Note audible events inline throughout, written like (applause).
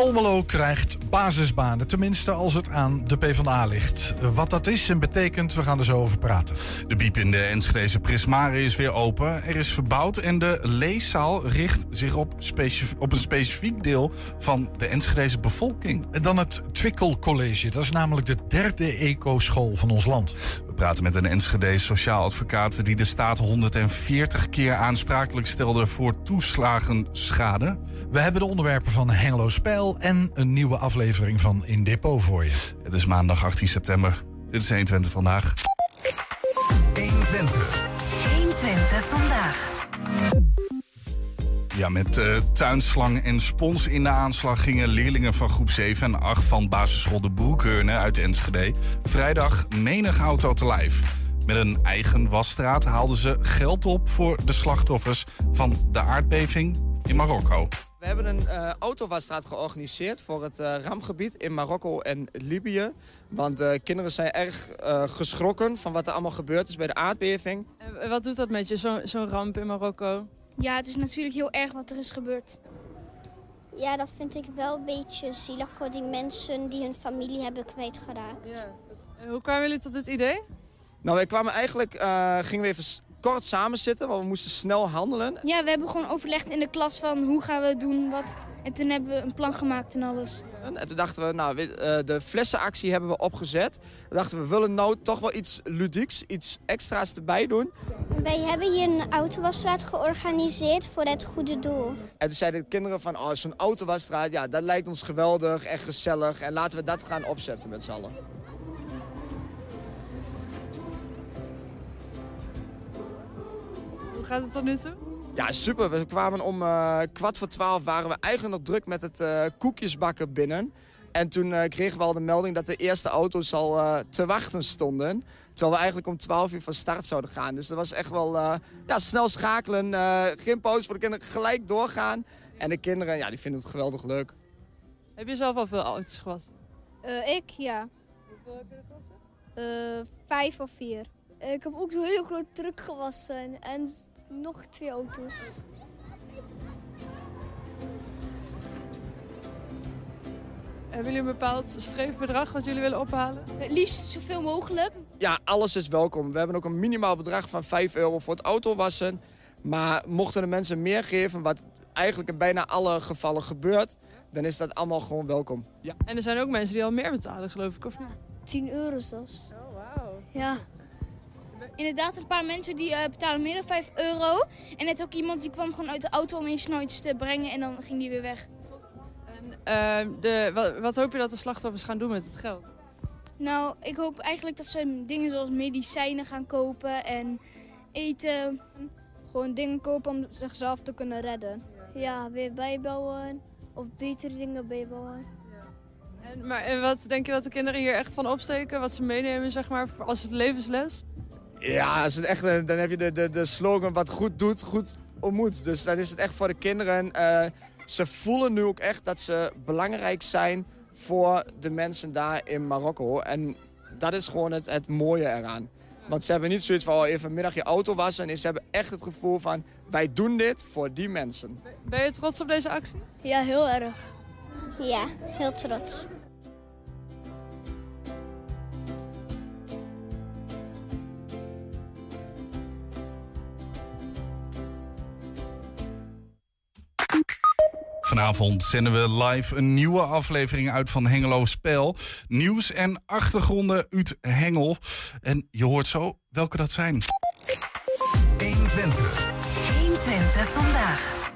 Almelo krijgt basisbanen, tenminste als het aan de PvdA ligt. Wat dat is en betekent, we gaan er zo over praten. De biep in de Enschedeze Prismare is weer open. Er is verbouwd en de leeszaal richt zich op, op een specifiek deel van de Enschedeze bevolking. En dan het Twikkel College. Dat is namelijk de derde eco-school van ons land. We praten met een Enschede sociaal advocaat die de staat 140 keer aansprakelijk stelde voor toeslagenschade. We hebben de onderwerpen van Hengelo Spijl en een nieuwe aflevering van In Depot voor je. Het is maandag 18 september. Dit is 120 vandaag. 120. 120 vandaag. Ja, met uh, tuinslang en spons in de aanslag gingen leerlingen van groep 7 en 8 van basisschool De Broekheurne uit Enschede vrijdag menig auto te lijf. Met een eigen wasstraat haalden ze geld op voor de slachtoffers van de aardbeving in Marokko. We hebben een uh, autowasstraat georganiseerd voor het uh, rampgebied in Marokko en Libië. Want de uh, kinderen zijn erg geschrokken van wat er allemaal gebeurd is bij de aardbeving. En wat doet dat met je, zo'n zo ramp in Marokko? Ja, het is natuurlijk heel erg wat er is gebeurd. Ja, dat vind ik wel een beetje zielig voor die mensen die hun familie hebben kwijtgeraakt. Ja. Hoe kwamen jullie tot dit idee? Nou, wij kwamen eigenlijk, gingen we even kort samen zitten, want we moesten snel handelen. Ja, we hebben gewoon overlegd in de klas van hoe gaan we het doen, wat. En toen hebben we een plan gemaakt en alles. En toen dachten we, nou, de flessenactie hebben we opgezet. We dachten, we willen nou toch wel iets ludieks, iets extra's erbij doen. Wij hebben hier een autowasstraat georganiseerd voor het goede doel. En toen zeiden de kinderen van, oh, zo'n autowasstraat, ja, dat lijkt ons geweldig en gezellig. En laten we dat gaan opzetten met z'n allen. Hoe gaat het tot nu toe? Ja, super. We kwamen om uh, kwart voor twaalf, waren we eigenlijk nog druk met het uh, koekjesbakken binnen. En toen uh, kregen we al de melding dat de eerste auto's al te wachten stonden. Terwijl we eigenlijk om 12 uur van start zouden gaan. Dus dat was echt wel ja, snel schakelen. geen pauze voor de kinderen, gelijk doorgaan. En de kinderen, ja, die vinden het geweldig leuk. Heb je zelf al veel auto's gewassen? ik, ja. Hoeveel heb je er gewassen? vijf of vier. Ik heb ook zo'n heel groot truck gewassen en nog twee auto's. Hebben jullie een bepaald streefbedrag wat jullie willen ophalen? Het liefst zoveel mogelijk. Ja, alles is welkom. We hebben ook een minimaal bedrag van 5 euro voor het autowassen. Maar mochten de mensen meer geven, wat eigenlijk in bijna alle gevallen gebeurt, dan is dat allemaal gewoon welkom. Ja. En er zijn ook mensen die al meer betalen, geloof ik, of niet? 10 euro zelfs. Oh, wauw. Ja. Inderdaad, een paar mensen die uh, betalen meer dan 5 euro. En net ook iemand die kwam gewoon uit de auto om even snel iets te brengen en dan ging die weer weg. En uh, de, wat, wat, hoop je dat de slachtoffers gaan doen met het geld? Nou, ik hoop eigenlijk dat ze dingen zoals medicijnen gaan kopen en eten. Gewoon dingen kopen om zichzelf te kunnen redden. Ja, ja weer bijbouwen of betere dingen bijbouwen. En, maar en wat denk je dat de kinderen hier echt van opsteken? Wat ze meenemen zeg maar, als het levensles? Ja, als het echt, dan heb je de, de, de slogan wat goed doet, goed ontmoet. Dus dan is het echt voor de kinderen. Uh, ze voelen nu ook echt dat ze belangrijk zijn voor de mensen daar in Marokko. En dat is gewoon het, het mooie eraan. Want ze hebben niet zoiets van oh, even vanmiddag je auto wassen. Nee, ze hebben echt het gevoel van wij doen dit voor die mensen. Ben je trots op deze actie? Ja, heel erg. Ja, heel trots. Vanavond zenden we live een nieuwe aflevering uit van Hengelo Spel. Nieuws en achtergronden uit Hengel. En je hoort zo welke dat zijn. 120. 120 vandaag.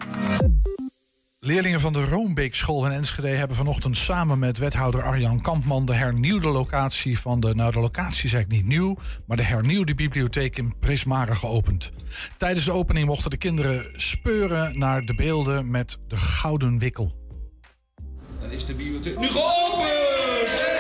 Leerlingen van de Roombeekschool in Enschede hebben vanochtend samen met wethouder Arjan Kampman de hernieuwde locatie van de, nou de locatie is eigenlijk niet nieuw, maar de hernieuwde bibliotheek in Prismare geopend. Tijdens de opening mochten de kinderen speuren naar de beelden met de gouden wikkel. Dan is de bibliotheek nu geopend!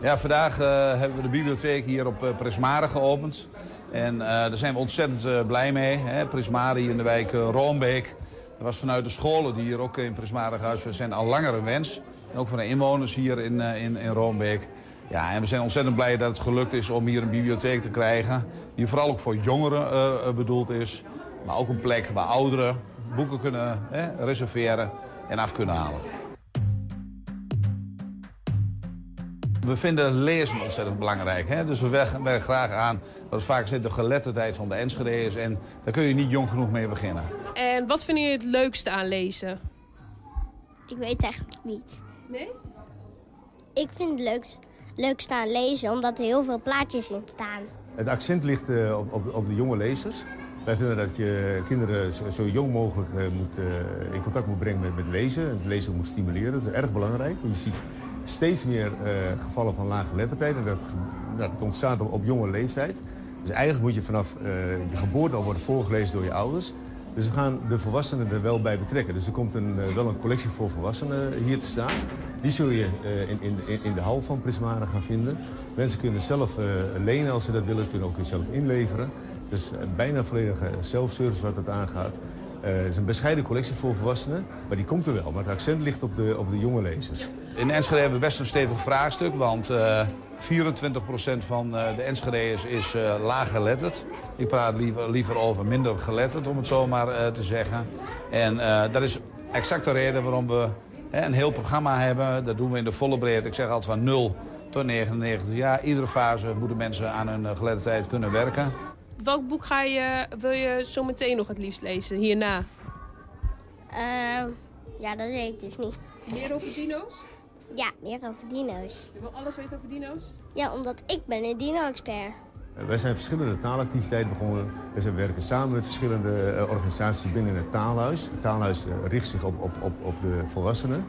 Ja, vandaag uh, hebben we de bibliotheek hier op uh, Prismare geopend. En uh, daar zijn we ontzettend blij mee. Hè? Prismare hier in de wijk Roombeek. Dat was vanuit de scholen die hier ook in Prismare gehuisvest zijn al langer een wens. En ook van de inwoners hier in, in, in Roombeek. Ja, en we zijn ontzettend blij dat het gelukt is om hier een bibliotheek te krijgen... die vooral ook voor jongeren eh, bedoeld is. Maar ook een plek waar ouderen boeken kunnen reserveren en af kunnen halen. We vinden lezen ontzettend belangrijk. Hè? Dus we werken graag aan dat vaak zit de geletterdheid van de Enschede's. En daar kun je niet jong genoeg mee beginnen. En wat vind je het leukste aan lezen? Ik weet eigenlijk niet. Nee? Ik vind het leukst, leukste aan lezen omdat er heel veel plaatjes in staan. Het accent ligt uh, op, op, op de jonge lezers. Wij vinden dat je kinderen zo, jong mogelijk uh, moet, uh, in contact moet brengen met, met lezen. Het lezen moet stimuleren. Dat is erg belangrijk. Want je ziet steeds meer uh, gevallen van lage lettertijd. En dat, dat het ontstaat op, jonge leeftijd. Dus eigenlijk moet je vanaf je geboorte al worden voorgelezen door je ouders. Dus we gaan de volwassenen er wel bij betrekken. Dus er komt een, wel een collectie voor volwassenen hier te staan. Die zul je in, in, in de hal van Prismara gaan vinden. Mensen kunnen zelf lenen als ze dat willen. Kunnen ook zelf inleveren. Dus bijna volledige self-service wat dat aangaat. Het is een bescheiden collectie voor volwassenen, maar die komt er wel. Maar het accent ligt op de, op de jonge lezers. In Enschede hebben we best een stevig vraagstuk, want uh, 24% van uh, de Enschede's is laag geletterd. Ik praat liever, liever over minder geletterd, om het zo maar te zeggen. En dat is exact de reden waarom we een heel programma hebben. Dat doen we in de volle breedte. Ik zeg altijd van 0 tot 99 jaar. Iedere fase moeten mensen aan hun geletterdheid kunnen werken. Welk boek ga je, wil je zo meteen nog het liefst lezen, hierna? Uh, ja, dat weet ik dus niet. Meer over dino's? Ja, meer over dino's. Je wil alles weten over dino's? Ja, omdat ik ben een dino-expert. Wij zijn verschillende taalactiviteiten begonnen. We werken samen met verschillende organisaties binnen het taalhuis. Het taalhuis richt zich op, op, op, op de volwassenen.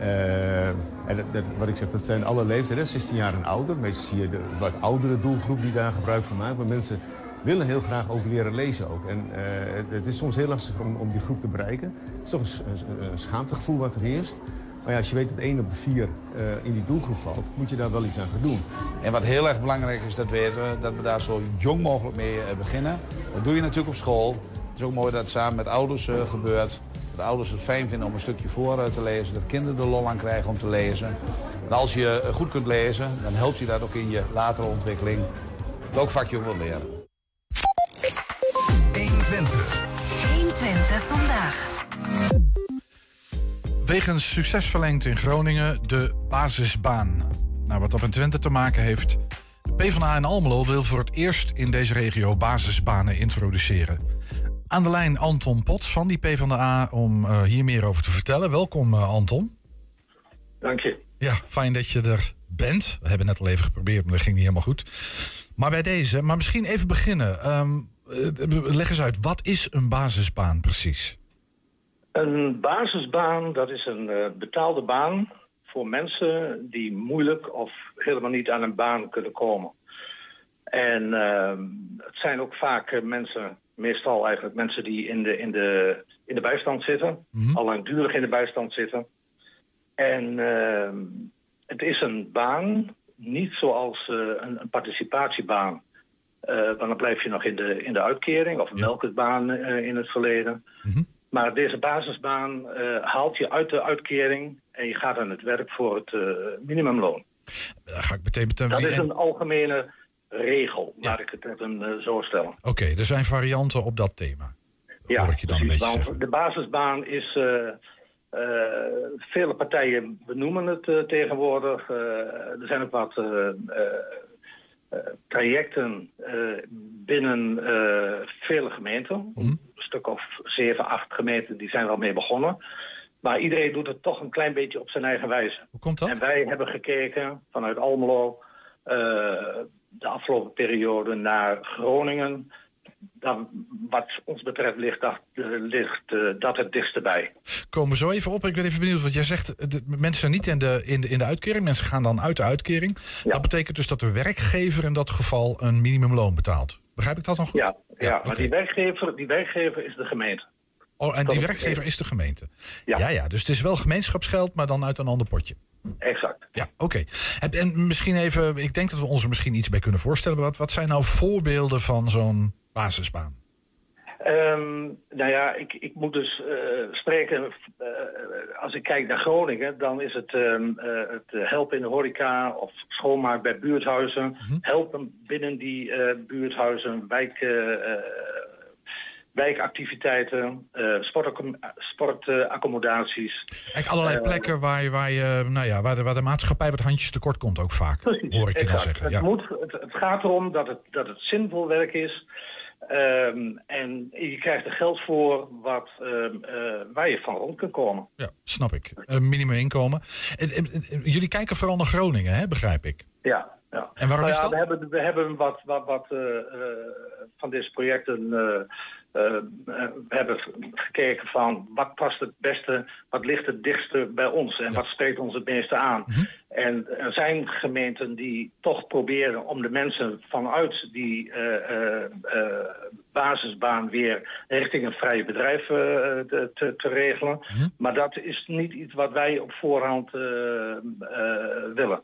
Uh, en dat, wat ik zeg, dat zijn alle leeftijden, 16 jaar en ouder. Meestal zie je de wat oudere doelgroep die daar gebruik van maakt. Maar mensen willen heel graag ook leren lezen. Ook. En uh, het is soms heel lastig om, om die groep te bereiken. Het is toch een, schaamtegevoel wat er heerst. Maar ja, als je weet dat één op de vier uh, in die doelgroep valt, moet je daar wel iets aan gaan doen. En wat heel erg belangrijk is, dat, we, dat we daar zo jong mogelijk mee beginnen. Dat doe je natuurlijk op school. Het is ook mooi dat het samen met ouders gebeurt. Dat ouders het fijn vinden om een stukje voor te lezen. Dat kinderen er lol aan krijgen om te lezen. En als je goed kunt lezen, dan helpt je dat ook in je latere ontwikkeling. Welk vak je ook wilt leren. Vandaag. Wegens succes verlengd in Groningen de basisbaan. Nou, wat dat met Twente te maken heeft. De PvdA in Almelo wil voor het eerst in deze regio basisbanen introduceren. Aan de lijn Anton Pots van die PvdA om uh, hier meer over te vertellen. Welkom uh, Anton. Dank je. Ja, fijn dat je er bent. We hebben net al even geprobeerd, maar dat ging niet helemaal goed. Maar bij deze, maar misschien even beginnen. Um, leg eens uit, wat is een basisbaan precies? Een basisbaan, dat is een uh, betaalde baan voor mensen die moeilijk of helemaal niet aan een baan kunnen komen. En uh, het zijn ook vaak uh, mensen, meestal eigenlijk mensen die in de, in de, in de bijstand zitten, mm -hmm. al langdurig in de bijstand zitten. En ehm, het is een baan, niet zoals eh, een, een participatiebaan. Want dan blijf je nog in de, in de uitkering of een ja. uh, in het verleden. Mm -hmm. Maar deze basisbaan uh, haalt je uit de uitkering en je gaat aan het werk voor het minimumloon. Dan ga ik meteen meteen Dat is een algemene regel, ja. laat ik het even zo stellen. Oké, okay, er zijn varianten op dat thema. Ja, Hoor ik je dan een beetje want de basisbaan is... Uh, vele partijen benoemen het uh, tegenwoordig. Uh, er zijn ook wat trajecten binnen vele gemeenten. Mm -hmm. Een stuk of zeven, acht gemeenten die zijn wel mee begonnen. Maar iedereen doet het toch een klein beetje op zijn eigen wijze. Hoe komt dat? En wij hebben gekeken vanuit Almelo de afgelopen periode naar Groningen dan, wat ons betreft ligt dat, ligt, uh, dat het dichtst bij. Komen we zo even op. Ik ben even benieuwd, want jij zegt de, mensen zijn niet in de, in, de, in de uitkering. Mensen gaan dan uit de uitkering. Ja. Dat betekent dus dat de werkgever in dat geval een minimumloon betaalt. Begrijp ik dat dan goed? Ja, ja, ja maar okay. die, werkgever, die werkgever is de gemeente. Oh, en dat die werkgever is de gemeente? Ja. ja. Ja, dus het is wel gemeenschapsgeld, maar dan uit een ander potje. Exact. Ja, oké. Okay. En misschien even, ik denk dat we ons er misschien iets bij kunnen voorstellen. Wat, wat zijn nou voorbeelden van zo'n basisbaan? Ehm, nou ja, ik, ik moet dus eh, spreken. eh, als ik kijk naar Groningen, dan is het ehm, eh, het helpen in de horeca of schoonmaak bij buurthuizen. Helpen binnen die buurthuizen, wijk, wijkactiviteiten, sportaccom- sportaccommodaties. Eigenlijk allerlei plekken waar, je, waar, je, nou ja, waar, de, waar de maatschappij wat handjes tekort komt ook vaak. Hoor ik je dan Exact. zeggen. Het, Ja. moet, het, het gaat erom dat het, dat het zinvol werk is. Ehm, en je krijgt er geld voor wat, ehm, eh, waar je van rond kunt komen. ja, snap ik. Een minimuminkomen. En, en- en- jullie kijken vooral naar Groningen, hè, begrijp ik. Ja, ja. En waarom Nou is dat? We hebben, we hebben wat, wat, wat eh, eh, van deze projecten. Eh, eh, we hebben gekeken van wat past het beste, wat ligt het dichtste bij ons en wat spreekt ons het meeste aan. Mhm. En er zijn gemeenten die toch proberen om de mensen vanuit die eh, basisbaan weer richting een vrij bedrijf te, te, regelen. Mhm. Maar dat is niet iets wat wij op voorhand willen.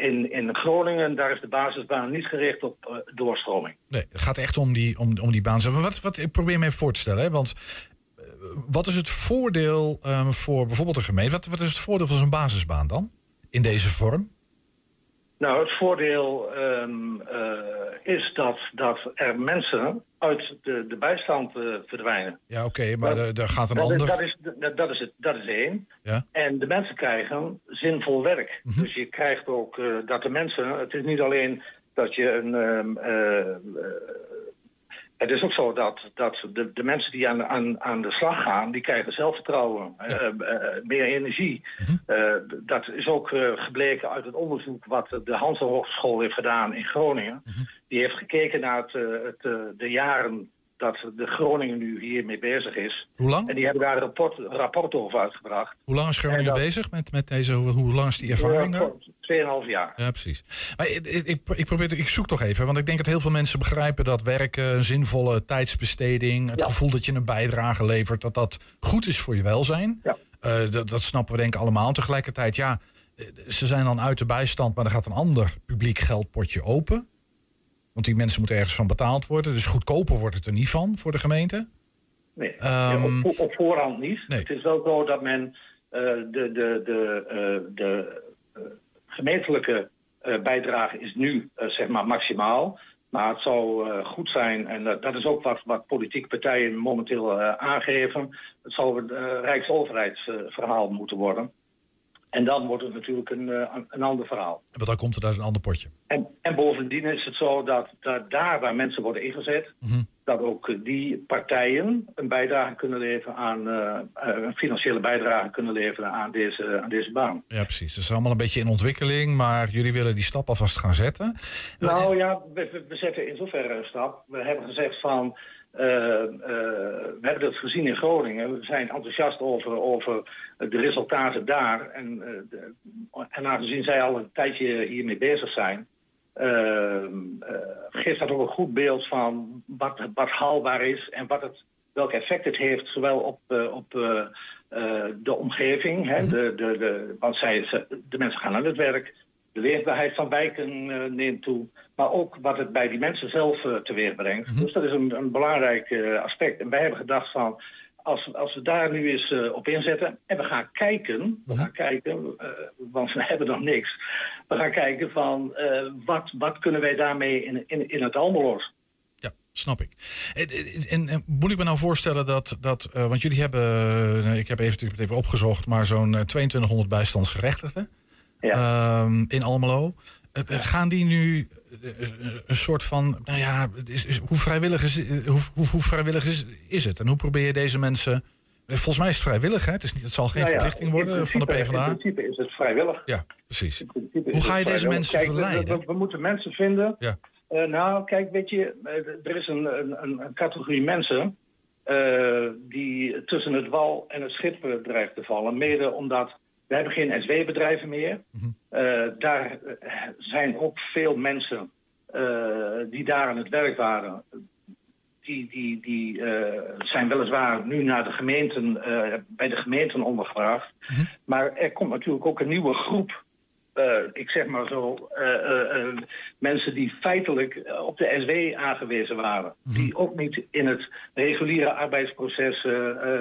In, in Groningen, daar is de basisbaan niet gericht op eh, doorstroming. Nee, het gaat echt om die, om, om die baan. Maar Wat, wat, ik probeer me even voor te stellen. Hè? Want eh, wat is het voordeel ehm, voor bijvoorbeeld een gemeente? Wat, wat is het voordeel van zo'n basisbaan dan? In deze vorm? Nou, het voordeel ehm, eh, is dat, dat er mensen uit de, de bijstand eh, verdwijnen. Ja, oké, maar daar gaat een dat, ander... Is, dat, is, dat, dat is het, dat is één. Ja. En de mensen krijgen zinvol werk. Mhm. Dus je krijgt ook eh, dat de mensen... Het is niet alleen dat je een... het is ook zo dat, dat de, de mensen die aan, aan, aan de slag gaan, die krijgen zelfvertrouwen, eh, eh, meer energie. Mhm. Eh, dat is ook gebleken uit het onderzoek wat de Hanse Hogeschool heeft gedaan in Groningen. Mhm. Die heeft gekeken naar het, het, de jaren dat de Groningen nu hiermee bezig is. Hoe lang? En die hebben daar een rapport, rapport over uitgebracht. Hoe lang is Groningen En dat- bezig met, met deze... Hoe, lang is die ervaring daar? 2,5 jaar. Ja, precies. Maar ik, ik, probeer, ik zoek toch even, want ik denk dat heel veel mensen begrijpen dat werken, een zinvolle tijdsbesteding, het gevoel dat je een bijdrage levert, dat dat goed is voor je welzijn. Ja. Eh, dat, dat snappen we denk ik allemaal. Tegelijkertijd, ja, eh, ze zijn dan uit de bijstand, maar er gaat een ander publiek geldpotje open. Want die mensen moeten ergens van betaald worden. Dus goedkoper wordt het er niet van voor de gemeente. Nee, Ehm, op, op voorhand niet. nee. Het is wel zo dat men eh, de, de, de, eh, de eh, gemeentelijke bijdrage is nu zeg maar maximaal. Maar het zou goed zijn, en dat- dat is ook wat, wat politieke partijen momenteel aangeven. Het zou een rijksoverheidsverhaal moeten worden. En dan wordt het natuurlijk een, eh, een- ander verhaal. Want dan komt er daar een ander potje. En, en bovendien is het zo dat, dat daar waar mensen worden ingezet, Mhm. dat ook eh, die partijen een bijdrage kunnen leveren aan eh, een financiële bijdrage kunnen leveren aan deze, aan deze baan. Ja, precies. Dat is allemaal een beetje in ontwikkeling, maar jullie willen die stap alvast gaan zetten. Nou ja, we- we zetten in zoverre een stap. We hebben gezegd van. Eh, eh, we hebben dat gezien in Groningen. We zijn enthousiast over, over de resultaten daar. En, eh, de- en aangezien zij al een tijdje hiermee bezig zijn, geeft dat ook een goed beeld van wat, wat haalbaar is en wat het, welk effect het heeft, zowel op, op de omgeving. Hè, de, de, de, want zij, de mensen gaan aan het werk. De leefbaarheid van wijken eh, neemt toe. Maar ook wat het bij die mensen zelf eh, teweeg brengt. Dus dat is een, een belangrijk eh, aspect. En wij hebben gedacht van. Als, als we daar nu eens op inzetten en we gaan kijken, we gaan kijken, want we (laughs) hebben nog niks. We gaan kijken van wat, wat kunnen wij daarmee in, in, in het Almeloos. Ja, snap ik. En, en, en moet ik me nou voorstellen dat, dat want jullie hebben, eh, ik heb even, even opgezocht, maar zo'n eh, 2200 bijstandsgerechtigden ehm, in Almelo. Gaan die nu eh, een soort van, nou ja, het is- is- hoe vrijwillig, is, eh, hoe, hoe, hoe vrijwillig is, is het? En hoe probeer je deze mensen, eh, volgens mij is het vrijwillig, hè? Het, is niet, het zal geen Nou ja, verplichting in worden van de PvdA. In principe is het vrijwillig. Ja, precies. Hoe ga je deze mensen Kijk, verleiden? We, we moeten mensen vinden. Ja. Nou, kijk, weet je, er is een, een, een- categorie mensen die tussen het wal en het schip dreigt te vallen. Mede omdat we hebben geen SW-bedrijven meer. Eh, daar eh, zijn ook veel mensen eh, die daar aan het werk waren. Die, die, die zijn weliswaar nu naar de gemeenten, bij de gemeenten ondergebracht. Maar er komt natuurlijk ook een nieuwe groep ik zeg maar zo, mensen die feitelijk op de SW aangewezen waren. Die ook niet in het reguliere arbeidsproces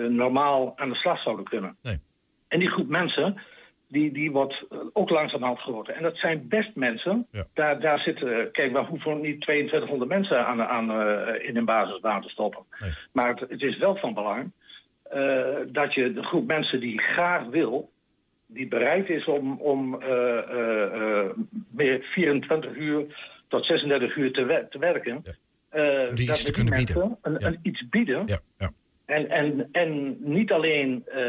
normaal aan de slag zouden kunnen. Nee. En die groep mensen, die, die wordt eh, ook langzamerhand groter. En dat zijn best mensen. Daar, daar zitten, kijk, we hoeven niet 2200 mensen aan, aan, eh, in een basisbaan te stoppen. Maar het, het is wel van belang eh, dat je de groep mensen die graag wil, die bereid is om, om eh, eh, eh, meer 24 uur tot 36 uur te, wer- te werken, eh, Die dat iets te kunnen mensen bieden. Een, een iets bieden. Ja, ja. En, en, en niet alleen eh,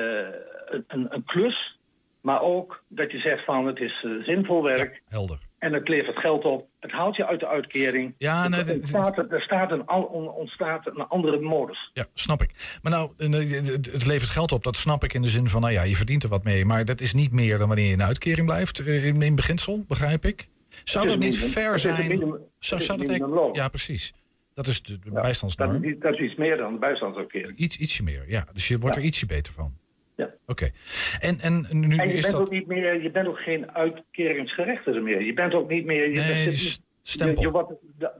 een, een klus, maar ook dat je zegt van het is eh, zinvol werk. helder. En het levert geld op. Het haalt je uit de uitkering. Ja, nee, er, ontstaat, er staat een, ontstaat een andere modus. Ja, snap ik. Maar nou, eh, het levert geld op, dat snap ik in de zin van, nou ja, je verdient er wat mee. Maar dat is niet meer dan wanneer je in de uitkering blijft, eh, in, in beginsel, begrijp ik. Zou dat niet fair zijn? minimum- Zou, dat eigenlijk- ja, precies. Dat is de, de Dat, bijstandsnorm. is, dat is iets meer dan de bijstandsuitkering. Iets, ietsje meer, ja. Dus je wordt Ja. er ietsje beter van. Ja. Oké. En, en nu en je is bent dat... ook niet meer, je bent ook geen uitkeringsgerechtigde meer. Je bent ook niet meer. Je, Nee, bent- je- stempel. je wordt-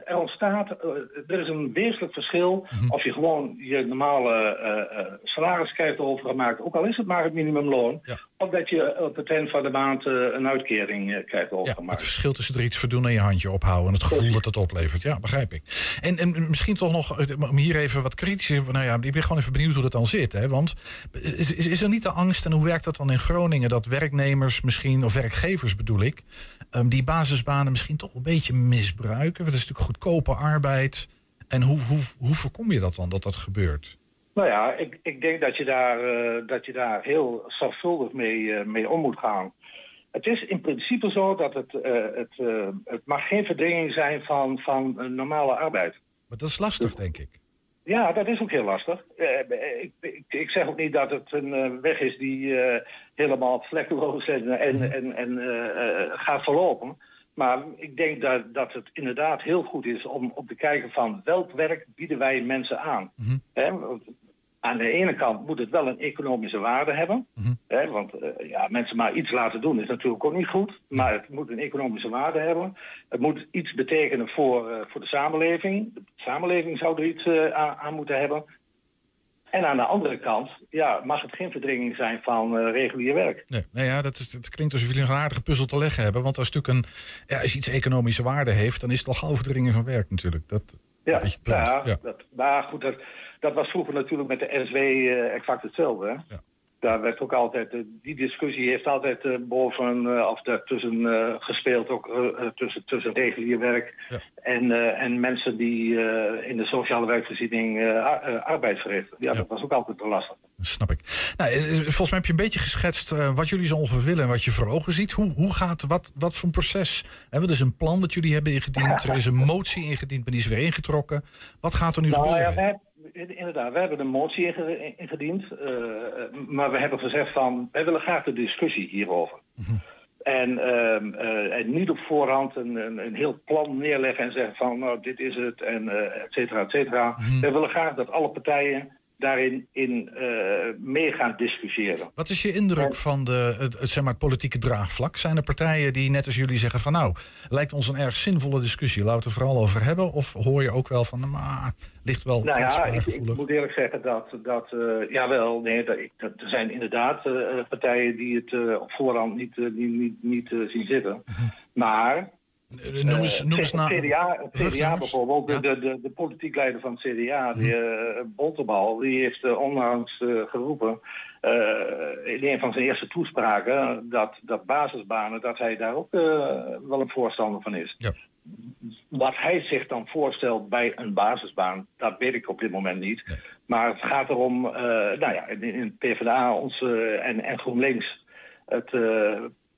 er ontstaat, eh, er is een wezenlijk verschil Mhm. of je gewoon je normale eh, salaris krijgt overgemaakt, ook al is het maar het minimumloon, of dat je op het eind van de maand eh, een uitkering eh, krijgt Ja, overgemaakt. het verschil tussen er iets voor doen en je handje ophouden. En het gevoel dat het oplevert. Ja, begrijp ik. En, en misschien toch nog, eh, om hier even wat kritischer... Nou ja, ik ben gewoon even benieuwd hoe dat dan zit. Hè? Want is, is, is er niet de angst, en hoe werkt dat dan in Groningen... dat werknemers misschien, of werkgevers bedoel ik... ehm, die basisbanen misschien toch een beetje misbruiken? Want het is natuurlijk goedkope arbeid. En hoe, hoe, hoe voorkom je dat dan, dat dat gebeurt? Nou ja, ik, ik denk dat je daar, eh, dat je daar heel zorgvuldig mee, eh, mee om moet gaan. Het is in principe zo dat het, eh, het, het mag geen verdringing zijn van, van normale arbeid. Maar dat is lastig, denk ik. Ja, dat is ook heel lastig. Ik, ik, ik zeg ook niet dat het een weg is die helemaal vlekkeloos en, en, en, en gaat verlopen. Maar ik denk dat, dat het inderdaad heel goed is om, om te kijken van welk werk bieden wij mensen aan. Want aan de ene kant moet het wel een economische waarde hebben. Hè, want eh, ja, mensen maar iets laten doen is natuurlijk ook niet goed. Maar het moet een economische waarde hebben. Het moet iets betekenen voor, eh, voor de samenleving. De samenleving zou er iets eh, aan, aan moeten hebben. En aan de andere kant ja, mag het geen verdringing zijn van eh, regulier werk. Nee, nou ja, dat, is, het klinkt alsof jullie een aardige puzzel te leggen hebben. Want als, natuurlijk een, ja, als je iets economische waarde heeft, dan is het al gauw verdringing van werk natuurlijk. Dat, Ja, ja, Ja. Dat, maar goed, dat, dat was vroeger natuurlijk met de SW eh, exact hetzelfde. Hè? Daar werd ook altijd, eh, die discussie heeft altijd eh, boven eh, of daartussen gespeeld, ook tussen, tussen regulier werk en, en mensen die in de sociale werkvoorziening ar- arbeid verrichten. Ja, dat was ook altijd te lastig. Dat snap ik. Nou, volgens mij heb je een beetje geschetst wat jullie zo ongeveer willen en wat je voor ogen ziet. Hoe, hoe gaat, wat, wat voor een proces? Hebben we dus een plan dat jullie hebben ingediend. Er is een motie ingediend, maar die is weer ingetrokken. Wat gaat er nu Nou gebeuren? Inderdaad, we hebben een motie inge- ingediend. eh, maar we hebben gezegd van, wij willen graag de discussie hierover. En, ehm, eh, en niet op voorhand een, een, een heel plan neerleggen en zeggen van, nou, dit is het, en eh et cetera, et cetera. Wij willen graag dat alle partijen daarin in, eh, mee gaan discussiëren. Wat is je indruk van de, het, het, zeg maar, het politieke draagvlak? Zijn er partijen die net als jullie zeggen van nou, lijkt ons een erg zinvolle discussie, laten we het er vooral over hebben? Of hoor je ook wel van, nou, maar ligt wel Nou ja, ik, moet eerlijk zeggen dat, dat eh, jawel, nee, dat, er zijn inderdaad eh, partijen die het op voorhand niet, eh, niet, niet, zien zitten. Maar Mhm. Noem eens, eh, noem eens na- CDA, het CDA rugnummers. bijvoorbeeld, de, de, de, de politiek leider van het CDA, die, eh, Bontebal, die heeft eh, onlangs geroepen in een van zijn eerste toespraken dat, dat basisbanen, dat hij daar ook wel een voorstander van is. Wat hij zich dan voorstelt bij een basisbaan, dat weet ik op dit moment niet. Maar het gaat erom, nou ja, in, in het PvdA ons, en, en GroenLinks, het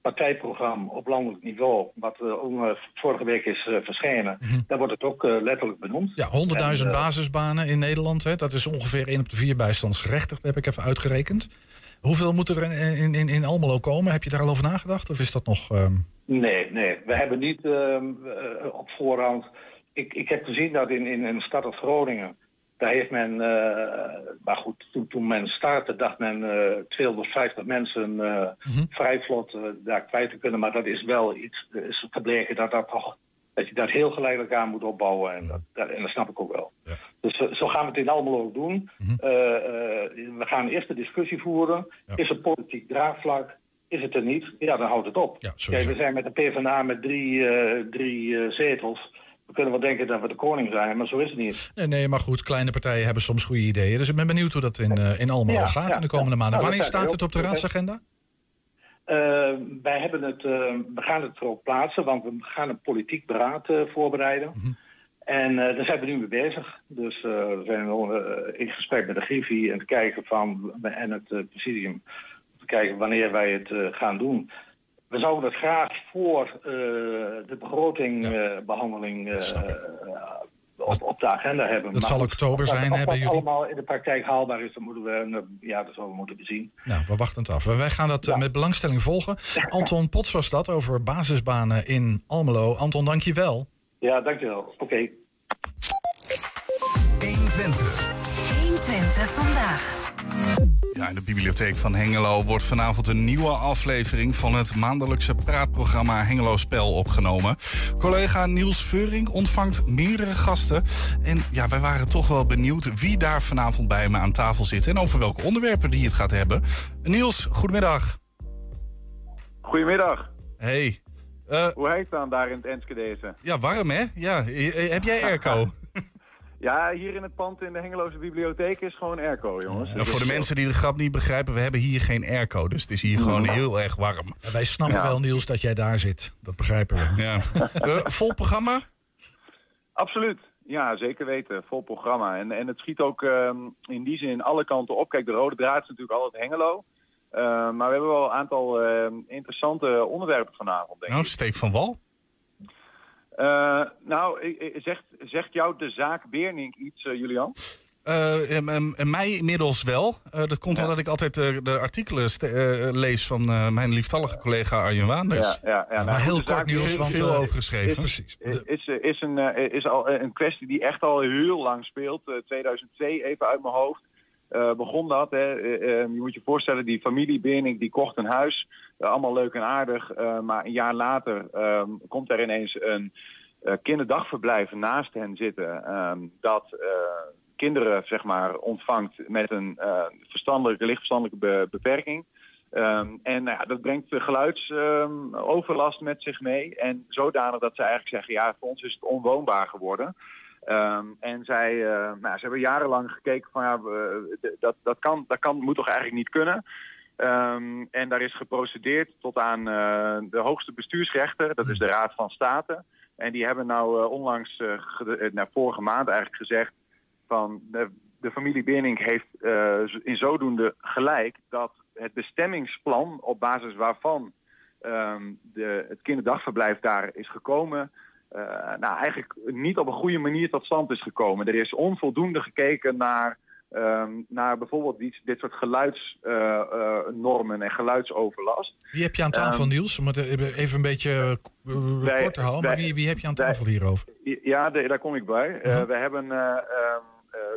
partijprogramma op landelijk niveau, wat eh, vorige week is eh, verschenen, daar wordt het ook letterlijk benoemd. Ja, 100.000 En, eh, basisbanen in Nederland. Hè? Dat is ongeveer 1 op de 4 bijstandsgerechtigden, heb ik even uitgerekend. Hoeveel moet er in, in, in, Almelo komen? Heb je daar al over nagedacht? Of is dat nog... ehm, Nee, nee. We hebben niet ehm, eh, op voorhand. Ik, ik heb gezien dat in, in een stad als Groningen. Daar heeft men, uh, maar goed, toen, toen men startte dacht men uh, 250 mensen uh, vrij vlot daar kwijt te kunnen. Maar dat is wel iets, is gebleken dat dat toch, dat je dat heel geleidelijk aan moet opbouwen. En dat, dat en dat snap ik ook wel. Ja. Dus zo gaan we het in allemaal ook doen. Mm-hmm. we gaan eerst de discussie voeren. Ja. Is er politiek draagvlak? Is het er niet? Ja, dan houdt het op. Ja, Kijk, we zijn met de PvdA met drie, drie zetels we kunnen wel denken dat we de koning zijn, maar zo is het niet. Nee, nee maar goed, kleine partijen hebben soms goede ideeën. Dus ik ben benieuwd hoe dat in, uh, in Almelo gaat in de komende maanden. Nou, Wanneer staat het op de raadsagenda? Uh, wij hebben het, uh, we gaan het erop plaatsen, want we gaan een politiek beraad voorbereiden. Mm -hmm. En daar zijn we nu mee bezig. Dus we zijn in gesprek met de Griffie en te kijken van en het presidium. Te kijken wanneer wij het gaan doen we zouden het graag voor uh, de begrotingbehandeling ja. uh, op, op, de agenda hebben. Dat maar zal oktober zijn, hebben jullie? allemaal in de praktijk haalbaar is, dat moeten we, ja, dat zullen we moeten bezien. Nou, we wachten het af. Wij gaan dat ja. met belangstelling volgen. (laughs) Anton Pots was dat over basisbanen in Almelo. Anton, dank je wel. Ja, dank je wel. Oké. Okay. 120. 120 vandaag. Ja, in de bibliotheek van Hengelo wordt vanavond een nieuwe aflevering van het maandelijkse praatprogramma Hengelo Spel opgenomen. Collega Niels Veuring ontvangt meerdere gasten. En ja, wij waren toch wel benieuwd wie daar vanavond bij me aan tafel zit en over welke onderwerpen die het gaat hebben. Niels, goedemiddag. Goedemiddag. Hey. Uh, Hoe heet het dan daar in het Enschede? Ja, warm hè? Ja, heb jij airco? (laughs) Ja, hier in het pand in de Hengeloze Bibliotheek is gewoon airco, jongens. Ja, voor de mensen die de grap niet begrijpen, we hebben hier geen airco. Dus het is hier gewoon heel erg warm. Ja, wij snappen wel, Niels, dat jij daar zit. Dat begrijpen we. Ja. uh, (laughs) vol programma? Absoluut. Ja, zeker weten. Vol programma. En, en het schiet ook uh, in die zin alle kanten op. Kijk, de rode draad is natuurlijk altijd Hengelo. Uh, maar we hebben wel een aantal ehm, interessante onderwerpen vanavond, denk nou, steek van wal. Uh, nou, zegt, zegt jou de zaak Beernink iets, uh, Julian? Uh, mij inmiddels wel. dat komt ja. omdat ik altijd de artikelen lees van mijn lieftallige collega Arjen Waanders. Ja, ja, ja. Nou, maar heel kort nieuws, want veel over geschreven. Precies. Is, is, is, een, is al een kwestie die echt al heel lang speelt. 2002 even uit mijn hoofd. Uh, begon dat. Hè. Uh, je moet je voorstellen, die familie die kocht een huis. Allemaal leuk en aardig. maar een jaar later ehm, komt er ineens een kinderdagverblijf naast hen zitten. Ehm, dat kinderen zeg maar, ontvangt met een verstandelijke, lichtverstandelijke be beperking. Um, en nou ja, dat brengt geluidsoverlast met zich mee. En zodanig dat ze eigenlijk zeggen, ja, voor ons is het onwoonbaar geworden. Um, en zij, uh, nou, ze hebben jarenlang gekeken van ja, dat, dat, kan, dat kan, moet toch eigenlijk niet kunnen. Um, en daar is geprocedeerd tot aan uh, de hoogste bestuursrechter, dat is de Raad van State. En die hebben nou uh, onlangs, nou, vorige maand eigenlijk gezegd van de, de familie Beenink heeft in zodoende gelijk dat het bestemmingsplan op basis waarvan um, de, het kinderdagverblijf daar is gekomen nou, eigenlijk niet op een goede manier tot stand is gekomen. Er is onvoldoende gekeken naar, um, naar bijvoorbeeld dit, dit soort geluidsnormen uh, uh, en geluidsoverlast. Wie heb je aan tafel, um, Niels? Om het even een beetje wij, korter houden, maar wie, wie heb je aan tafel wij, hierover? Ja, daar kom ik bij. -huh. we hebben um,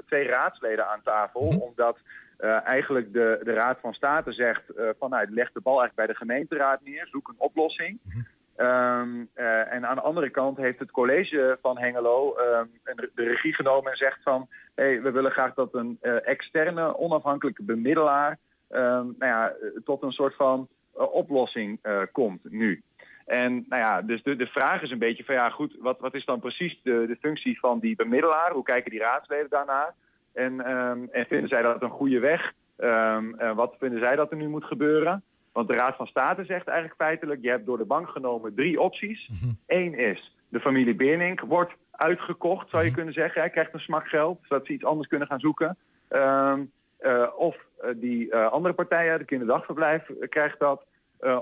twee raadsleden aan tafel, -huh. omdat... Uh, eigenlijk de, de Raad van State zegt uh, van nou, leg de bal eigenlijk bij de gemeenteraad neer, zoek een oplossing. Uh -huh. Um, uh, en aan de andere kant heeft het college van Hengelo um, de regie genomen en zegt van... Hey, we willen graag dat een uh, externe, onafhankelijke bemiddelaar... Um, nou ja, tot een soort van oplossing komt nu. En nou ja, dus de, de vraag is een beetje van ja goed, wat, wat is dan precies de, de functie van die bemiddelaar? Hoe kijken die raadsleden daarnaar? En, en vinden zij dat een goede weg? wat vinden zij dat er nu moet gebeuren? Want de Raad van State zegt eigenlijk feitelijk... je hebt door de bank genomen drie opties. Mm -hmm. Eén is, de familie Beenink wordt uitgekocht, zou je kunnen zeggen. Hij krijgt een smak geld, zodat ze iets anders kunnen gaan zoeken. Um, uh, of uh, die uh, andere partijen, de kinderdagverblijf, krijgt dat.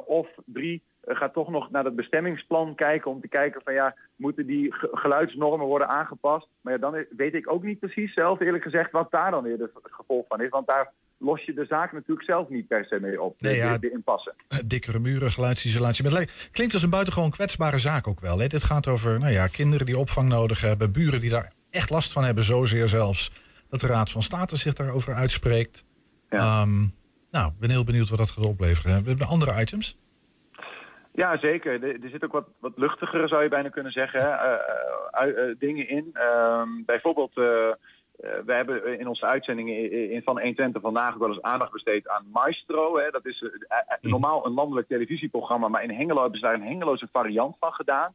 of drie, gaat toch nog naar het bestemmingsplan kijken... om te kijken van ja, moeten die geluidsnormen worden aangepast? Maar ja, dan weet ik ook niet precies zelf eerlijk gezegd... wat daar dan weer het gevolg van is. Want daar los je de zaak natuurlijk zelf niet per se mee op. Nee, ja, de, inpassen. Dikkere muren, geluidsisolatie. Maar het klinkt als een buitengewoon kwetsbare zaak ook wel. Hè? Dit gaat over nou ja, kinderen die opvang nodig hebben, buren die daar echt last van hebben, zozeer zelfs dat de Raad van State zich daarover uitspreekt. Ehm, nou, ik ben heel benieuwd wat dat gaat opleveren. We hebben andere items. Ja, zeker. Er, er zit ook wat, wat luchtigere, zou je bijna kunnen zeggen, eh, eh, eh, dingen in. Ehm, bijvoorbeeld, eh, eh, we hebben in onze uitzendingen in, van 120 vandaag ook wel eens aandacht besteed aan Maestro. Hè. Dat is eh, eh, normaal een landelijk televisieprogramma, maar in Hengelo hebben ze daar een Hengeloze variant van gedaan.